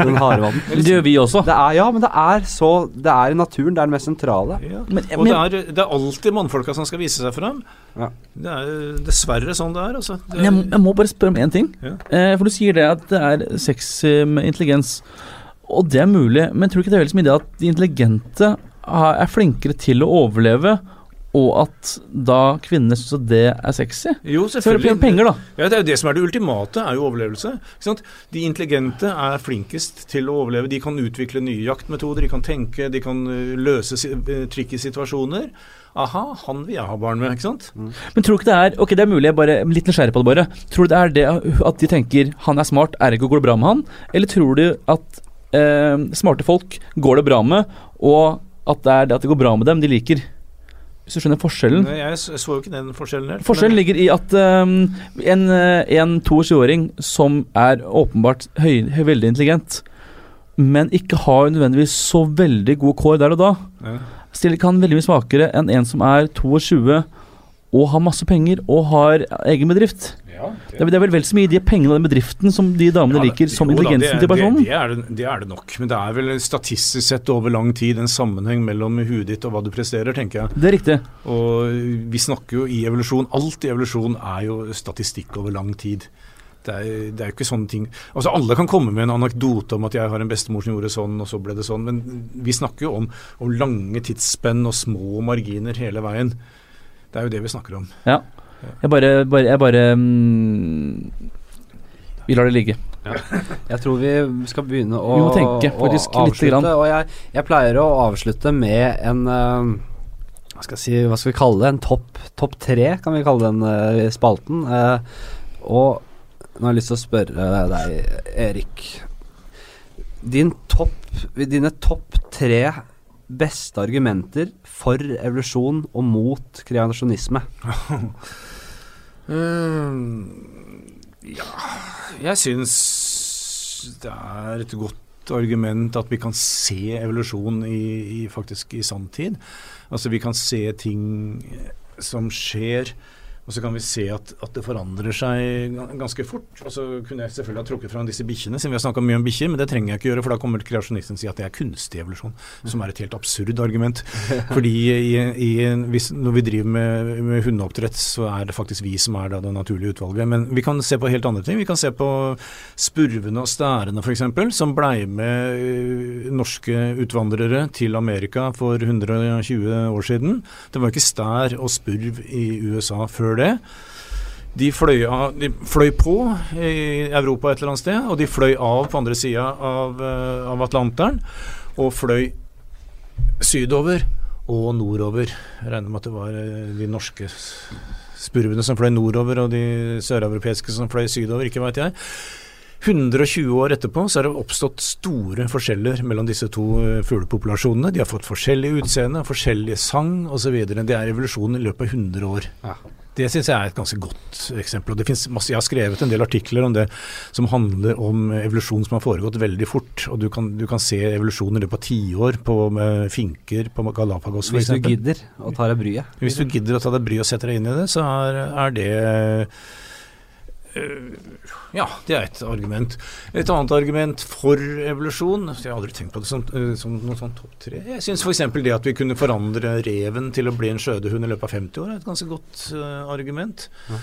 den harde vann. Det gjør vi også. Det er, ja, men det er så Det er i naturen det er det mest sentrale. Ja. Men, Og men, det er, det er alltid mannfolka som skal vise seg fram. Ja. Det er dessverre sånn det er. Altså. Det er, jeg, må- jeg må bare spørre om én ting. Ja. Eh, for du sier det at det er sex eh, med intelligens. Og det er mulig, men tror du ikke det er veldig mye det at de intelligente er flinkere til å overleve, og at da kvinnene syns at det er sexy? jo, selvfølgelig. Så er penger, da. Ja, Det er jo det som er det ultimate, er jo overlevelse. Ikke sant? De intelligente er flinkest til å overleve. De kan utvikle nye jaktmetoder, de kan tenke, de kan løse si- ø, situasjoner. Aha, han vil jeg ha barn med, ikke sant? Men tror du ikke det er Ok, det er mulig, jeg bare litt nysgjerrig på det, bare. Tror du det er det at de tenker han er smart, ergo går det bra med han? Eller tror du at eh, smarte folk går det bra med, og at det er det at det går bra med dem, de liker? Hvis du skjønner forskjellen? Nei, jeg så jo ikke den forskjellen helt. Forskjellen ligger i at um, en, eh, en 22-åring som er åpenbart høy, høy, veldig intelligent, men ikke har nødvendigvis så veldig gode kår der og da, Ja. stiller kan veldig mye svakere enn en som er 22 og har masse penger og har egen bedrift. Ja, Det det er vel vel så mye de pengene og den bedriften som de damene Ja, det- liker, som jo da, intelligensen det- til personen. Det, er det, det er det nok. Men det er vel statistisk sett over lang tid en sammenheng mellom huet ditt og hva du presterer, tenker jeg. Det er riktig. Og vi snakker jo i evolusjon Alt i evolusjon er jo statistikk over lang tid. Det er, det er jo ikke sånne ting Altså Alle kan komme med en anekdote om at jeg har en bestemor som gjorde sånn, og så ble det sånn, men vi snakker jo om, om lange tidsspenn og små marginer hele veien. Det er jo det vi snakker om. Ja. Jeg bare, bare, jeg bare um, Vi lar det ligge. Jeg tror vi skal begynne å, Vi må tenke, å faktisk, lite avslutte. grann. Og jeg, jeg pleier å avslutte med en uh, hva skal, jeg si, hva skal vi kalle det? En topp top tre, kan vi kalle den uh, spalten. Uh, og nå har jeg lyst til å spørre deg, Erik. Din topp, dine topp tre beste argumenter for evolusjon og mot kreasjonisme. ja, jeg syns det er et godt argument at vi kan se evolusjon i, i faktisk i sanntid. Altså vi kan se ting som skjer, og så kan vi se at, at det forandrer seg ganske fort. Og så kunne jeg selvfølgelig ha trukket fram disse bikkjene, siden vi har snakka mye om bikkjer, men det trenger jeg ikke gjøre, for da kommer kreasjonisten si at det er kunstig evolusjon, som er et helt absurd argument. Fordi i, i, hvis, når vi driver med, med hundeoppdrett, så er det faktisk vi som er da det naturlige utvalget. Men vi kan se på helt andre ting. Vi kan se på spurvene og stærene f.eks., som blei med norske utvandrere til Amerika for 120 år siden. Det var ikke stær og spurv i USA før det. De fløy, av, de fløy på i Europa et eller annet sted, og de fløy av på andre sida av, eh, av Atlanteren. Og fløy sydover og nordover. Jeg regner med at det var eh, de norske spurvene som fløy nordover, og de søreuropeiske som fløy sydover, ikke veit jeg. 120 år etterpå så har det oppstått store forskjeller mellom disse to eh, fuglepopulasjonene. De har fått forskjellig utseende, forskjellig sang osv. Det er evolusjonen i løpet av 100 år. Ja. Det syns jeg er et ganske godt eksempel. og det finnes masse, Jeg har skrevet en del artikler om det som handler om evolusjon som har foregått veldig fort. og Du kan, du kan se evolusjon i løpet av tiår på finker på Galapagos Hvis du gidder å ta deg bryet. Hvis du gidder å ta deg bryet og sette deg inn i det, så er, er det Ja, det er et argument. Et annet argument for evolusjon Jeg har aldri tenkt på det som, øh, som noe sånn topp tre. Jeg syns f.eks. det at vi kunne forandre reven til å bli en skjødehund i løpet av 50 år, er et ganske godt uh, argument. Ja.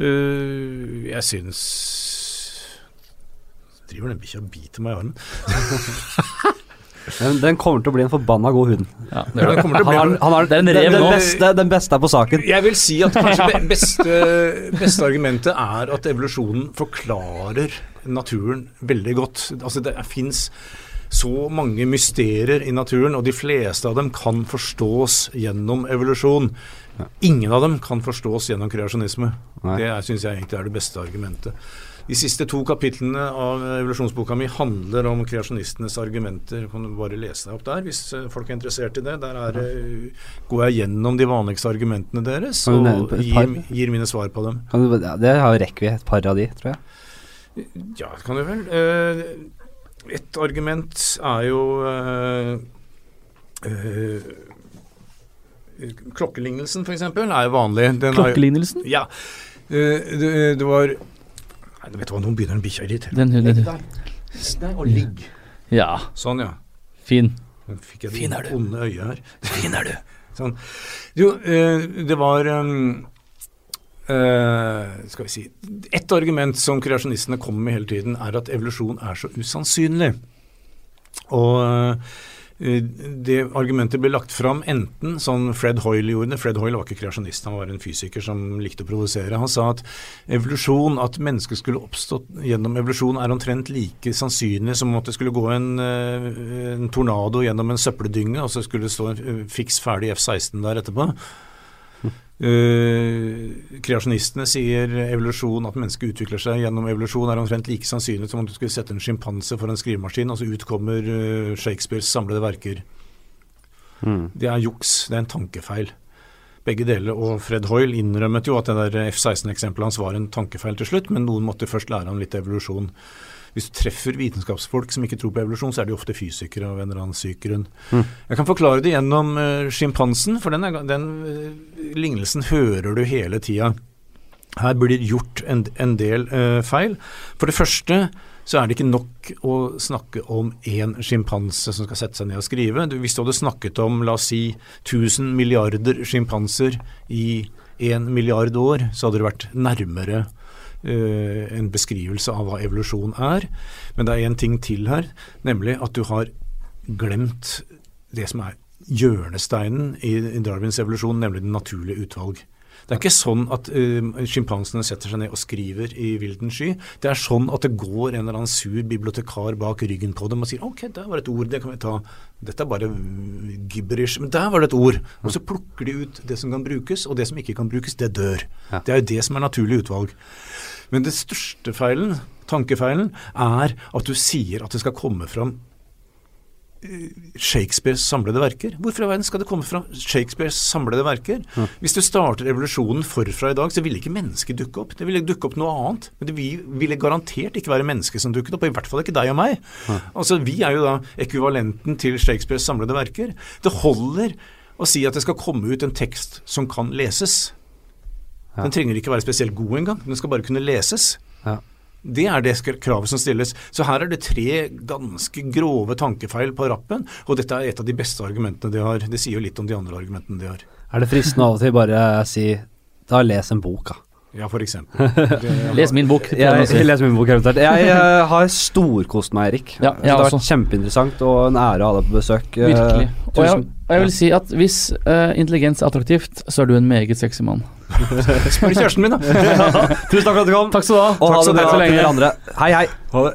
Uh, jeg syns Driver den bikkja og biter meg i armen? Den, den kommer til å bli en forbanna god hund. Ja, det er bli Han han har, Det er en rev den, den, beste, den beste er på saken. Jeg vil si at kanskje be- beste, beste argumentet er at evolusjonen forklarer naturen veldig godt. Altså Det fins så mange mysterier i naturen, og de fleste av dem kan forstås gjennom evolusjon. Ingen av dem kan forstås gjennom kreasjonisme. Nei. Det syns jeg egentlig er det beste argumentet. De siste to kapitlene av evolusjonsboka mi handler om kreasjonistenes argumenter. Kan du bare lese deg opp der hvis eh, folk er interessert i det. Der er, eh, går jeg gjennom de vanligste argumentene deres og gir, gir mine svar på dem. Kan du, ja, det rekker vi et par av de, tror jeg. Ja, det kan du vel. Eh, et argument er jo Klokkelignelsen, f.eks., er jo vanlig. Den er Klokkelignelsen? Ja. Eh, det, det var Nei, du vet du hva, nå begynner den bikkja å irritere Den Legg hunden. deg. Og ligg. Ja, Sånn, ja. fin. Nå fikk jeg Fin er du. onde øyet her. Fin er du. Sånn. Jo, eh, det var um, eh, Skal vi si Et argument som kreasjonistene kommer med hele tiden, er at evolusjon er så usannsynlig. Og eh, det argumentet ble lagt fram enten som Fred Hoyle gjorde. Fred Hoyle var ikke kreasjonist, han var en fysiker som likte å provosere. Han sa at evolusjon, at mennesket skulle oppstått gjennom evolusjon, er omtrent like sannsynlig som at det skulle gå en, eh, en tornado gjennom en søppeldynge, og så skulle det stå en eh, fiks ferdig F-16 der etterpå. Uh, kreasjonistene sier evolusjon, at mennesket utvikler seg gjennom evolusjon, er omtrent like sannsynlig som om du skulle sette en sjimpanse for en skrivemaskin, og så utkommer uh, Shakespeares samlede verker. Det er juks, det er en tankefeil. Begge deler, og Fred Hoyle innrømmet jo at det der F-16-eksempelet hans var en tankefeil til slutt, men noen måtte først lære ham litt evolusjon. Hvis du treffer vitenskapsfolk som ikke tror på evolusjon, så er de ofte fysikere av en eller annen syk grunn. Jeg kan forklare det gjennom uh, sjimpansen, for den, er, den uh, lignelsen hører du hele tida. Her blir det gjort en, en del uh, feil. For det første så er det ikke nok å snakke om én sjimpanse som skal sette seg ned og skrive. Du, hvis du hadde snakket om la oss si 1000 milliarder sjimpanser i 1 milliard år, så hadde det vært nærmere en beskrivelse av hva evolusjon er. Men det er én ting til her, nemlig at du har glemt det som er hjørnesteinen i Darwins evolusjon, nemlig den naturlige utvalg. Det er ikke sånn at uh, sjimpansene setter seg ned og skriver i vilden sky. Det er sånn at det går en eller annen sur bibliotekar bak ryggen på dem og sier ok, der var et ord, det kan vi ta. Dette er bare gibberish, men der var det et ord. Og så plukker de ut det som kan brukes, og det som ikke kan brukes, det dør. Ja. Det er jo det som er naturlig utvalg. Men det største feilen, tankefeilen, er at du sier at det skal komme fram Shakespeares samlede verker. Hvorfor i verden skal det komme fra Shakespeares samlede verker? Hvis du starter evolusjonen forfra i dag, så ville ikke mennesket dukke opp. Det ville dukke opp noe annet. Men det vi- ville garantert ikke være mennesket som dukket opp, og i hvert fall ikke deg og meg. Altså, Vi er jo da ekvivalenten til Shakespeares samlede verker. Det holder å si at det skal komme ut en tekst som kan leses. Den trenger ikke være spesielt god engang, den skal bare kunne leses. Ja. Det er det kravet som stilles. Så her er det tre ganske grove tankefeil på rappen, og dette er et av de beste argumentene de har. Det sier jo litt om de andre argumentene de har. Er det fristende av og til bare si Da les en bok, da. Ja, for eksempel. Les min bok. Jeg, jeg les min bok eventuelt. Jeg eh, har storkost meg, Erik. Ja, jeg det har også. vært kjempeinteressant og en ære å ha deg på besøk. Eh, Virkelig. Og jeg, tusen- og jeg vil si at hvis uh, intelligens er attraktivt, så er du en meget sexy mann. Spør kjæresten min, da. Tusen takk for at du kom. Takk skal du ha. Og ha det bra til dere andre. Hei, hei. Ha det.